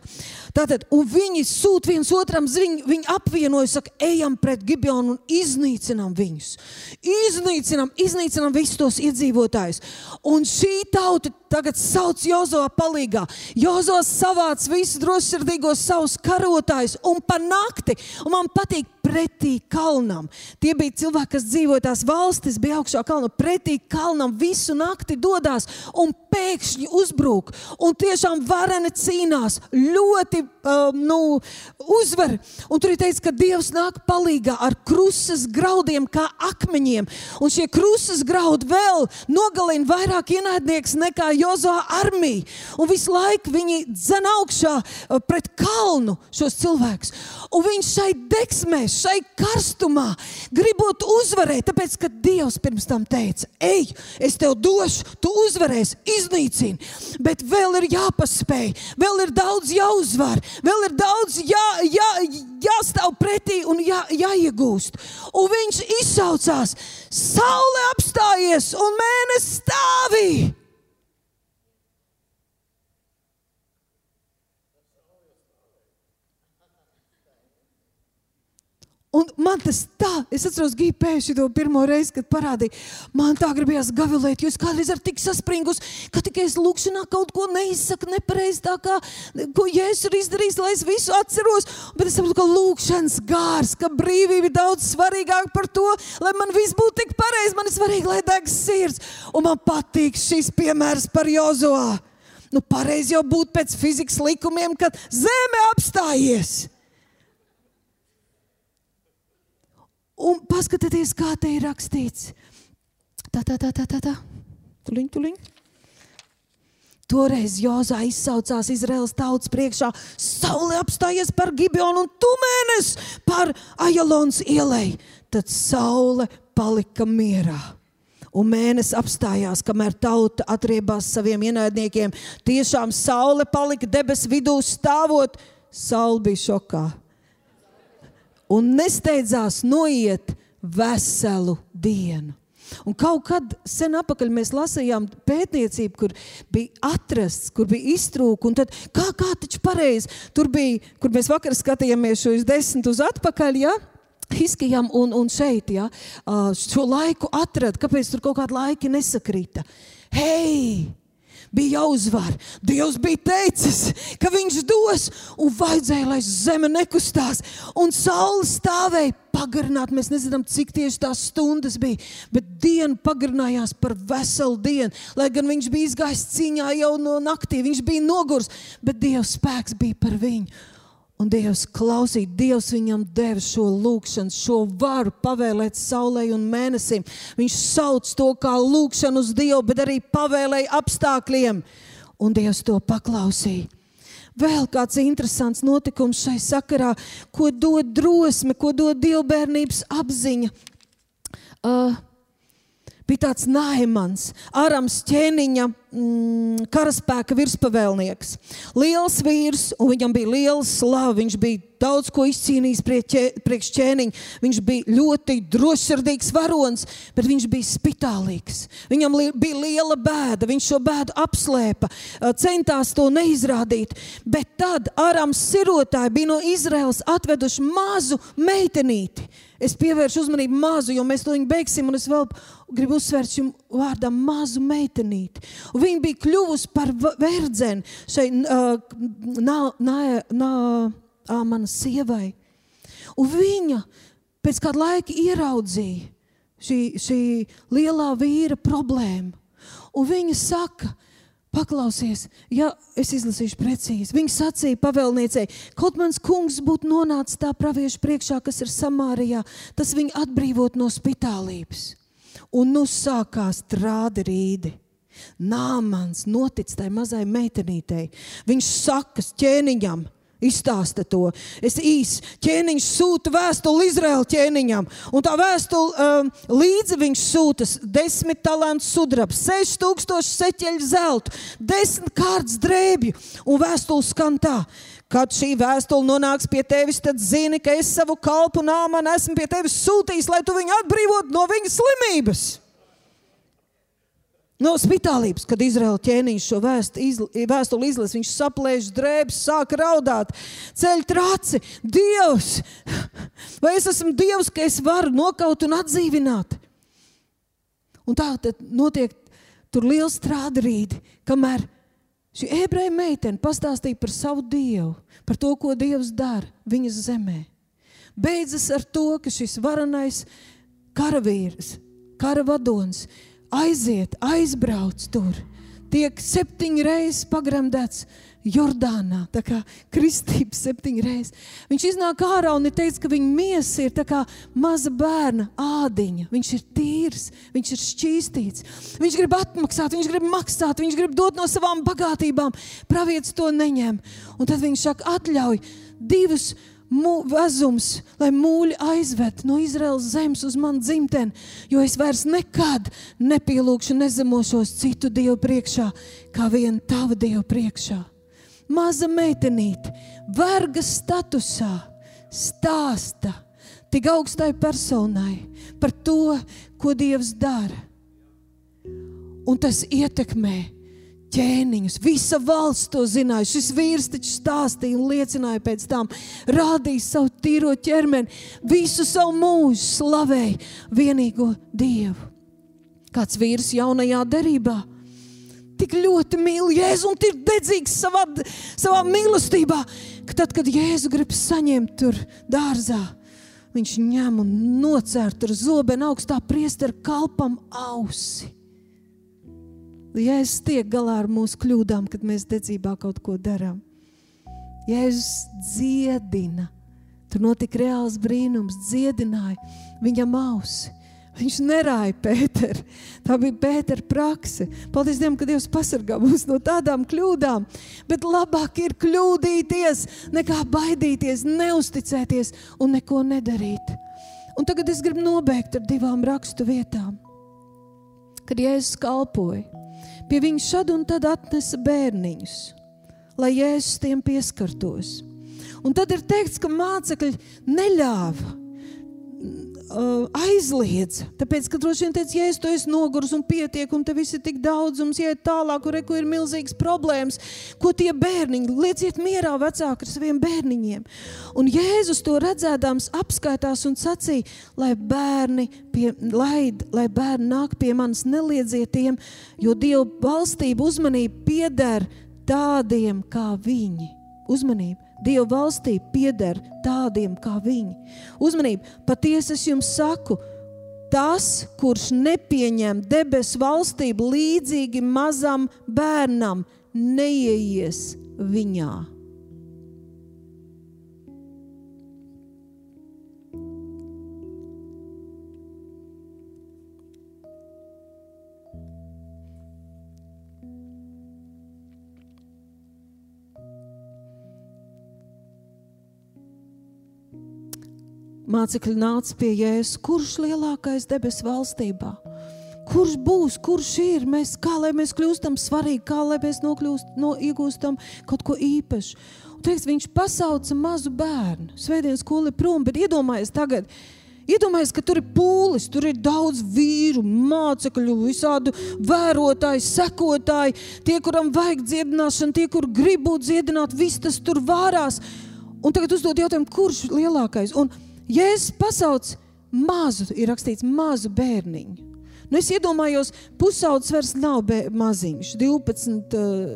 Speaker 1: Tātad, un viņi sūt viens otram, viņi, viņi apvienoja, saka, ejam pret Gibeonu un iznīcinām viņus. Iznīcinām, iznīcinām visus tos iedzīvotājus. Un šī tauta tagad sauc Jozo palīgā. Jozo savāc visus drošsirdīgos savus karotājus un pa nakti, un man patīk pretī kalnam. Tie bija cilvēki, kas dzīvoja tās valstis, bija augšā kalnā, pretī kalnam visu nakti dodas un pēkšņi uzbrūk. Un tiešām vareni cīnās, ļoti um, nu, uzvar. Un tur ir teikts, ka Dievs nāk palīdzīgā ar krustas graudiem, kā akmeņiem. Un šie krustas graudi vēl nogalina vairāk ienaidnieks nekā Jozo armija. Un visu laiku viņi dzen augšā uh, pret kalnu šos cilvēkus. Un viņš šai deksmē, šai karstumā gribot uzvarēt, tāpēc, ka Dievs pirms tam teica, ej, es tev došu, tu uzvarēsi, iznīcini. Bet vēl ir jāpaspēj, vēl ir daudz jāuzvar, vēl ir daudz jā, jā, jāstāv pretī un jā, jāiegūst. Un viņš izsaucās, saule apstājies un mēnesis stāvīja. Un man tas tā, es atceros, Gigi pēkšņi to pirmo reizi, kad parādīja. Man tā gribējās gavilēt, jo es kādreiz ar tik saspringus, ka tikai es lūkšanā kaut ko neizsaku nepareizi, tā kā, ko Jēzus ir izdarījis, lai es visu atceros. Bet es saprotu, ka lūkšanas gārs, ka brīvība ir daudz svarīgāka par to, lai man viss būtu tik pareizi. Man ir svarīgi, lai degs sirds. Un man patīk šis piemērs par Jozoā. Nu, pareizi jau būtu pēc fizikas likumiem, kad zeme apstājies. Un paskatieties, kā te ir rakstīts. Tā, tā, tā, tā, tā. tā. Tuliņ, tuliņ. Toreiz Jozā izsaucās Izraels tautas priekšā, saule apstājies par Gibeonu un tumēnes par Ajalons ielai. Tad saule palika mierā. Un mēnesis apstājās, kamēr tauta atriebās saviem ienaidniekiem. Tiešām saule palika debesu vidū stāvot. Saule bija šokā un nesteidzās noiet veselu dienu. Un kaut kad sen atpakaļ mēs lasījām pētniecību, kur bija atrasts, kur bija iztrūkums. Kā, kā taču pareizi tur bija, kur mēs vakar skatījāmies šos desmit uz atpakaļ. Ja? Hiskijam un, un šeit, ja, šo laiku atrada, kāpēc tur kaut kāda laika nesakrita. Hei! bija jāuzvar. Dievs bija teicis, ka viņš dos, un vajadzēja, lai zeme nekustās, un saule stāvēja pagarināt. Mēs nezinām, cik tieši tās stundas bija, bet diena pagarinājās par veselu dienu. Lai gan viņš bija izgājis cīņā jau no naktī, viņš bija nogurs, bet Dieva spēks bija par viņu. Un Dievs klausīja, Dievs viņam deva šo lūgšanu, šo varu pavēlēt saulē un mēnesim. Viņš sauc to kā lūgšanu uz Dievu, bet arī pavēlēja apstākļiem. Un Dievs to paklausīja. Vēl kāds interesants notikums šai sakarā, ko dod drosme, ko dod dievbijības apziņa. Uh, bija tāds Naimans, Arams ķēniņa mm, karaspēka virspavēlnieks. Liels vīrs, un viņam bija liela slava. Viņš bija daudz ko izcīnījis priekš ķēniņa. Viņš bija ļoti drošsirdīgs varonis, bet viņš bija spitālīgs. Viņam li bija liela bēda, viņš šo bēdu apslēpa, centās to neizrādīt. Bet tad Arams sirotāji bija no Izraels atveduši mazu meitenīti. Es pievēršu uzmanību mazu, jo mēs to viņu beigsim, es vēl gribu uzsvērt šim vārdam mazu meitenīti. Un viņa bija kļuvusi par verdzeni šai uh, nā, nā, nā, nā, manas sievai. Un viņa pēc kāda laika ieraudzīja šī, šī lielā vīra problēmu. Un viņa saka, Paklausies, ja es izlasīšu precīzi. Viņa sacīja pavēlniecei, kaut mans kungs būtu nonācis tā praviešu priekšā, kas ir Samārijā, tas viņu atbrīvot no spitālības. Un nu sākās trādi rīdi. Nāmans notic tai mazai meitenītei. Viņš saka ķēniņam, izstāsta to. Es īsi ķēniņš sūta vēstuli Izraēla ķēniņam, un tā vēstule um, līdzi viņš sūta desmit talantu sudraba, seši tūkstoši seķeļu zeltu, desmit kārtas drēbju, un vēstule skan tā. Kad šī vēstule nonāks pie tevis, tad zini, ka es savu kalpu nāmanu esmu pie tevis sūtījis, lai tu viņu atbrīvotu no viņa slimības. No spitālības, kad Izraēla ķēniņš šo vēstuli izlasa, viņš saplēš drēbes, sāk raudāt, ceļ traci. Dievs, vai es esmu Dievs, ka es varu nokaut un atdzīvināt? Un tā tad notiek tur liels strādrīdi, kamēr šī ebreja meitene pastāstīja par savu Dievu, par to, ko Dievs dara viņas zemē. beidzas ar to, ka šis varenais karavīrs, kara vadonis aiziet, aizbrauc tur, tiek septiņas reizes pagremdēts Jordānā, tā kā kristība septiņreiz. Viņš iznāk ārā un ir teicis, ka viņa miesa ir kā maza bērna ādiņa. Viņš ir tīrs, viņš ir šķīstīts. Viņš grib atmaksāt, viņš grib maksāt, viņš grib dot no savām bagātībām. Pravietis to neņem. Un tad viņš saka, atļauj divus vezums, lai mūļi aizved no Izraels zemes uz manu dzimteni, jo es vairs nekad nepielūgšu, nezemošos citu dievu priekšā, kā vienu tavu dievu priekšā maza meitenīte, verga statusā, stāsta tik augstai personai par to, ko Dievs dara. Un tas ietekmē ķēniņus. Visa valsts to zināja. Šis vīrs taču stāstīja un liecināja pēc tam, rādīja savu tīro ķermeni, visu savu mūžu slavēja vienīgo Dievu. Kāds vīrs jaunajā derībā tik ļoti mīl Jēzu un ir dedzīgs savā, savā mīlestībā, ka tad, kad Jēzu grib saņemt tur dārzā, viņš ņem un nocērt ar zobenu augstā priestera kalpam ausi. Jēzus tiek galā ar mūsu kļūdām, kad mēs dedzībā kaut ko darām. Jēzus dziedina. Tur notika reāls brīnums, dziedināja viņam ausi. Viņš nerāja Pēteru. Tā bija Pētera prakse. Paldies Dievam, ka Dievs pasargā mūs no tādām kļūdām. Bet labāk ir kļūdīties, nekā baidīties, neusticēties un neko nedarīt. Un tagad es gribu nobeigt ar divām rakstu vietām. Kad Jēzus kalpoja, pie viņa šad un tad atnesa bērniņus, lai Jēzus tiem pieskartos. Un tad ir teikts, ka mācekļi neļāva uh, aizliedza. Tāpēc, ka droši vien teica, ja es to esmu noguris un pietiek, un te viss ir tik daudz, mums iet tālāk, kur ir milzīgas problēmas, ko tie bērniņi, lieciet mierā vecāki ar saviem bērniņiem. Un Jēzus to redzēdams apskaitās un sacīja, lai bērni, pie, laid, lai bērni nāk pie manis, neliedziet tiem, jo Dieva valstība uzmanība pieder tādiem kā viņi. Uzmanību! Dieva valstī pieder tādiem kā viņi. Uzmanību, patiesi es jums saku, tas, kurš nepieņem debesu valstību līdzīgi mazam bērnam, neieies viņā. Mācekļi nāca pie Jēzus, kurš lielākais debesu valstībā? Kurš būs, kurš ir? Mēs, kā lai mēs kļūstam svarīgi, kā lai mēs nokļūst, no, iegūstam kaut ko īpašu. Un, teiks, viņš pasauca mazu bērnu. Svētdienas skolu prom, bet iedomājieties tagad. Iedomājieties, ka tur ir pūlis, tur ir daudz vīru, mācekļu, visādu vērotāju, sekotāju, tie, kuram vajag dziedināšanu, tie, kur grib būt dziedināti, viss tas tur vārās. Un tagad uzdod jautājumu, kurš ir lielākais? Un Jēzus pasauc mazu, ir rakstīts, mazu bērniņu. Nu, es iedomājos, pusaudzis vairs nav maziņš. 12,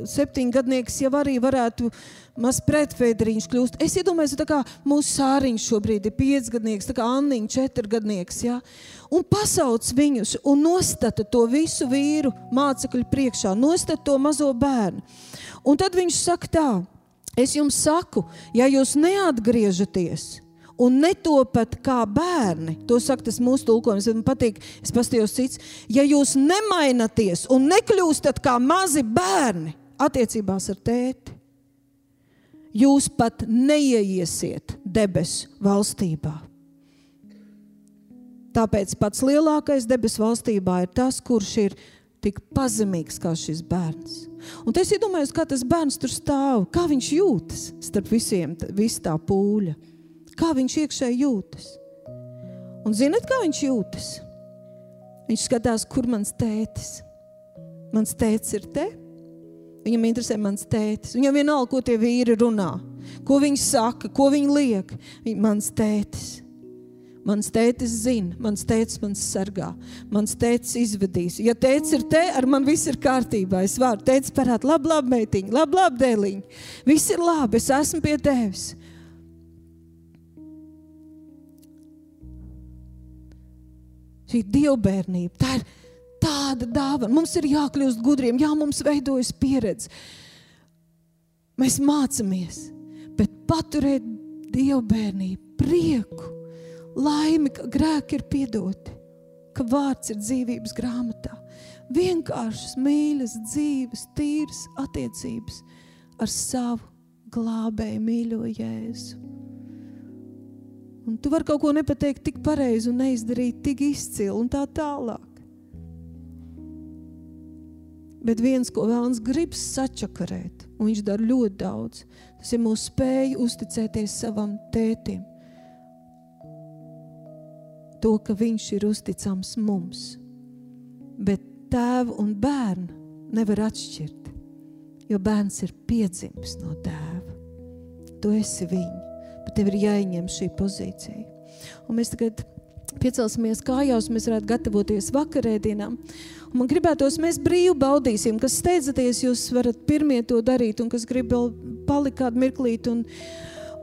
Speaker 1: 7 gadnieks jau arī varētu maz pretfēderiņš kļūst. Es iedomājos, tā kā mūsu sāriņš šobrīd ir 5 gadnieks, tā kā Anniņa 4 gadnieks. Ja? Un pasauc viņus un nostata to visu vīru mācekļu priekšā, nostata to mazo bērnu. Un tad viņš saka tā, es jums saku, ja jūs neatgriežaties, un netopat kā bērni. To saka tas mūsu tulkojums. Man patīk, es pastījos cits. Ja jūs nemainaties un nekļūstat kā mazi bērni attiecībās ar tēti, jūs pat neieiesiet debesu valstībā. Tāpēc pats lielākais debesu valstībā ir tas, kurš ir tik pazemīgs kā šis bērns. Un es iedomājos, kā tas bērns tur stāv, kā viņš jūtas starp visiem, vis tā pūļa kā viņš iekšēji jūtas. Un zinat, kā viņš jūtas? Viņš skatās, kur mans tētis. Mans tētis ir te. Viņam interesē mans tētis. Viņam vienalga, ko tie vīri runā, ko viņi saka, ko viņi liek. Viņa, mans tētis. Mans tētis zina, mans tētis man sargā, mans tētis izvedīs. Ja tētis ir te, ar mani viss ir kārtībā. Es varu teikt, parādīt, labi, labi, meitiņa, labi, labi, dēliņa. Viss ir labi, es esmu pie tevis. Šī dievbijība. Tā ir tāda dāvana. Mums ir jākļūst gudriem, jā, mums veidojas pieredze. Mēs mācāmies, bet paturēt dievbijību, prieku, laimi, ka grēki ir piedoti, ka vārds ir dzīvības grāmatā. Vienkāršas, mīļas, dzīves, tīras attiecības ar savu glābēju mīļo Jēzu. Un tu vari kaut ko nepateikt tik pareizi un neizdarīt tik izcili un tā tālāk. Bet viens, ko vēlams grib sačakarēt, un viņš dara ļoti daudz, tas ir mūsu spēja uzticēties savam tētim. To, ka viņš ir uzticams mums. Bet tēvu un bērnu nevar atšķirt, jo bērns ir piedzimis no tēva. Tu esi viņa tev ir jāieņem šī pozīcija. Un mēs tagad piecelsimies kājās, mēs varētu gatavoties vakarēdienām. Un man gribētos, mēs brīvi baudīsim, kas steidzaties, jūs varat pirmie to darīt, un kas grib vēl palikt kādu mirklīti. Un,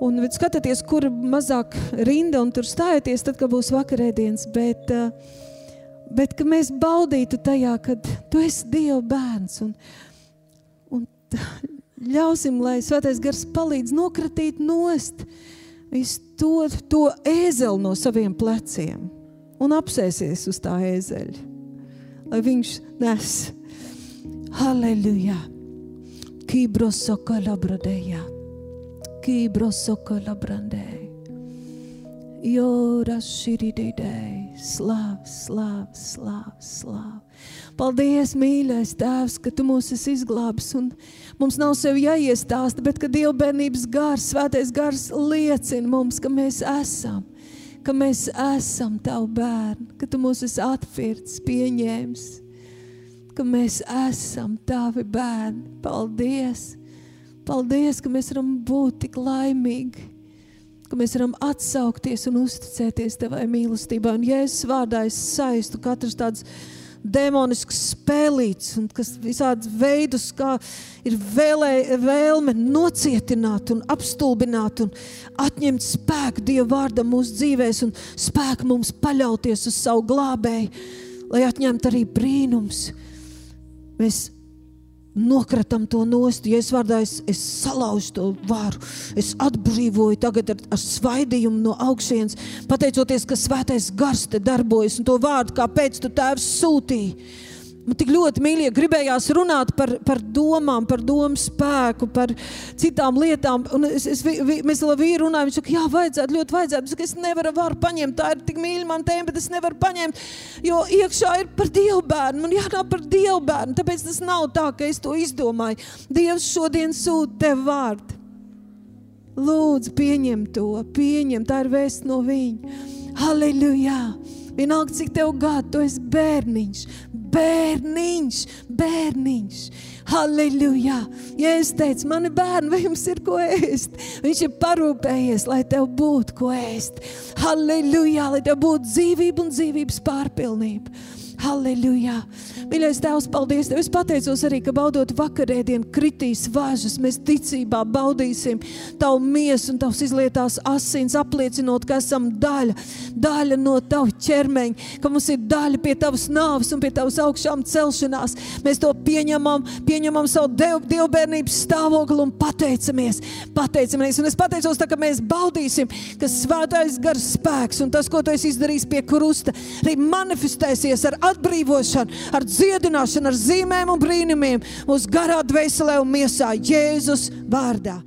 Speaker 1: un skatieties, kur mazāk rinda un tur stājieties, tad, kad būs vakarēdienas. Bet, bet ka mēs baudītu tajā, kad tu esi Dieva bērns. Un, un ļausim, lai Svētais Gars palīdz nokratīt nost visu to, to ēzeli no saviem pleciem un apsēsies uz tā ēzeļa, lai viņš nes. Halleluja! Kibro sokola bradēja, kibro sokola brandēja. Jora širididei, slav, slav, slav, slav. Paldies, mīļais Tēvs, ka Tu mūs esi izglābis un mums nav sev jāiestāsta, bet ka Dieva bērnības gars, svētais gars liecina mums, ka mēs esam, ka mēs esam Tavu bērni, ka Tu mūs esi atpirts, pieņēmis, ka mēs esam Tavi bērni. Paldies! Paldies, ka mēs varam būt tik laimīgi ka mēs varam atsaukties un uzticēties Tavai mīlestībai. Un Jēzus vārdā es saistu katrs tāds demonisks spēlīts un kas visādas veidus, kā ir vēlē, vēlme nocietināt un apstulbināt un atņemt spēku Dieva vārdam mūsu dzīvēs un spēku mums paļauties uz savu glābēju, lai atņemtu arī brīnums. Mēs nokratam to nost. Es vārdā es, es salauzu to varu, es atbrīvoju tagad ar, ar svaidījumu no augšienes, pateicoties, ka svētais gars te darbojas un to vārdu, kāpēc tu tēvs sūtīji. Man tik ļoti mīļie gribējās runāt par, par domām, par domu spēku, par citām lietām. Un es, es, vi, mēs vēl vīru runājam, viņš saka, jā, vajadzētu, ļoti vajadzētu. Es, saka, es nevaru varu paņemt, tā ir tik mīļa man tēma, bet es nevaru paņemt, jo iekšā ir par Dievu bērnu. Man jārunā par Dievu bērnu, tāpēc tas nav tā, ka es to izdomāju. Dievs šodien sūta tev vārdu. Lūdzu, pieņem to, pieņem, tā ir vēsts no viņa. Halleluja! Vienalga, cik tev gadu, tu esi bērniņš, bērniņš, bērniņš. Halleluja! Ja es teicu, mani bērni, vai jums ir ko ēst? Viņš ir parūpējies, lai tev būtu ko ēst. Halleluja! Lai tev būtu dzīvība un dzīvības pārpilnība. Halleluja! Mīļais Tēvs, paldies Tev! Es pateicos arī, ka baudot vakarēdienu kritīs važas, mēs ticībā baudīsim Tavu miesu un Tavs izlietās asins, apliecinot, ka esam daļa, daļa no Tava ķermeņa, ka mums ir daļa pie Tavas nāves un pie Tavas augšām celšanās. Mēs to pieņemam, pieņemam savu dev, dievbērnības stāvokli un pateicamies, pateicamies. Un es pateicos, tā, ka mēs baudīsim, ka svētais gars spēks un tas, ko Tu esi izdarījis pie krusta, arī manifestēsies ar atbrīvošanu, ar dziedināšanu, ar zīmēm un brīnumiem mūsu garā, dvēselē un miesā Jēzus vārdā.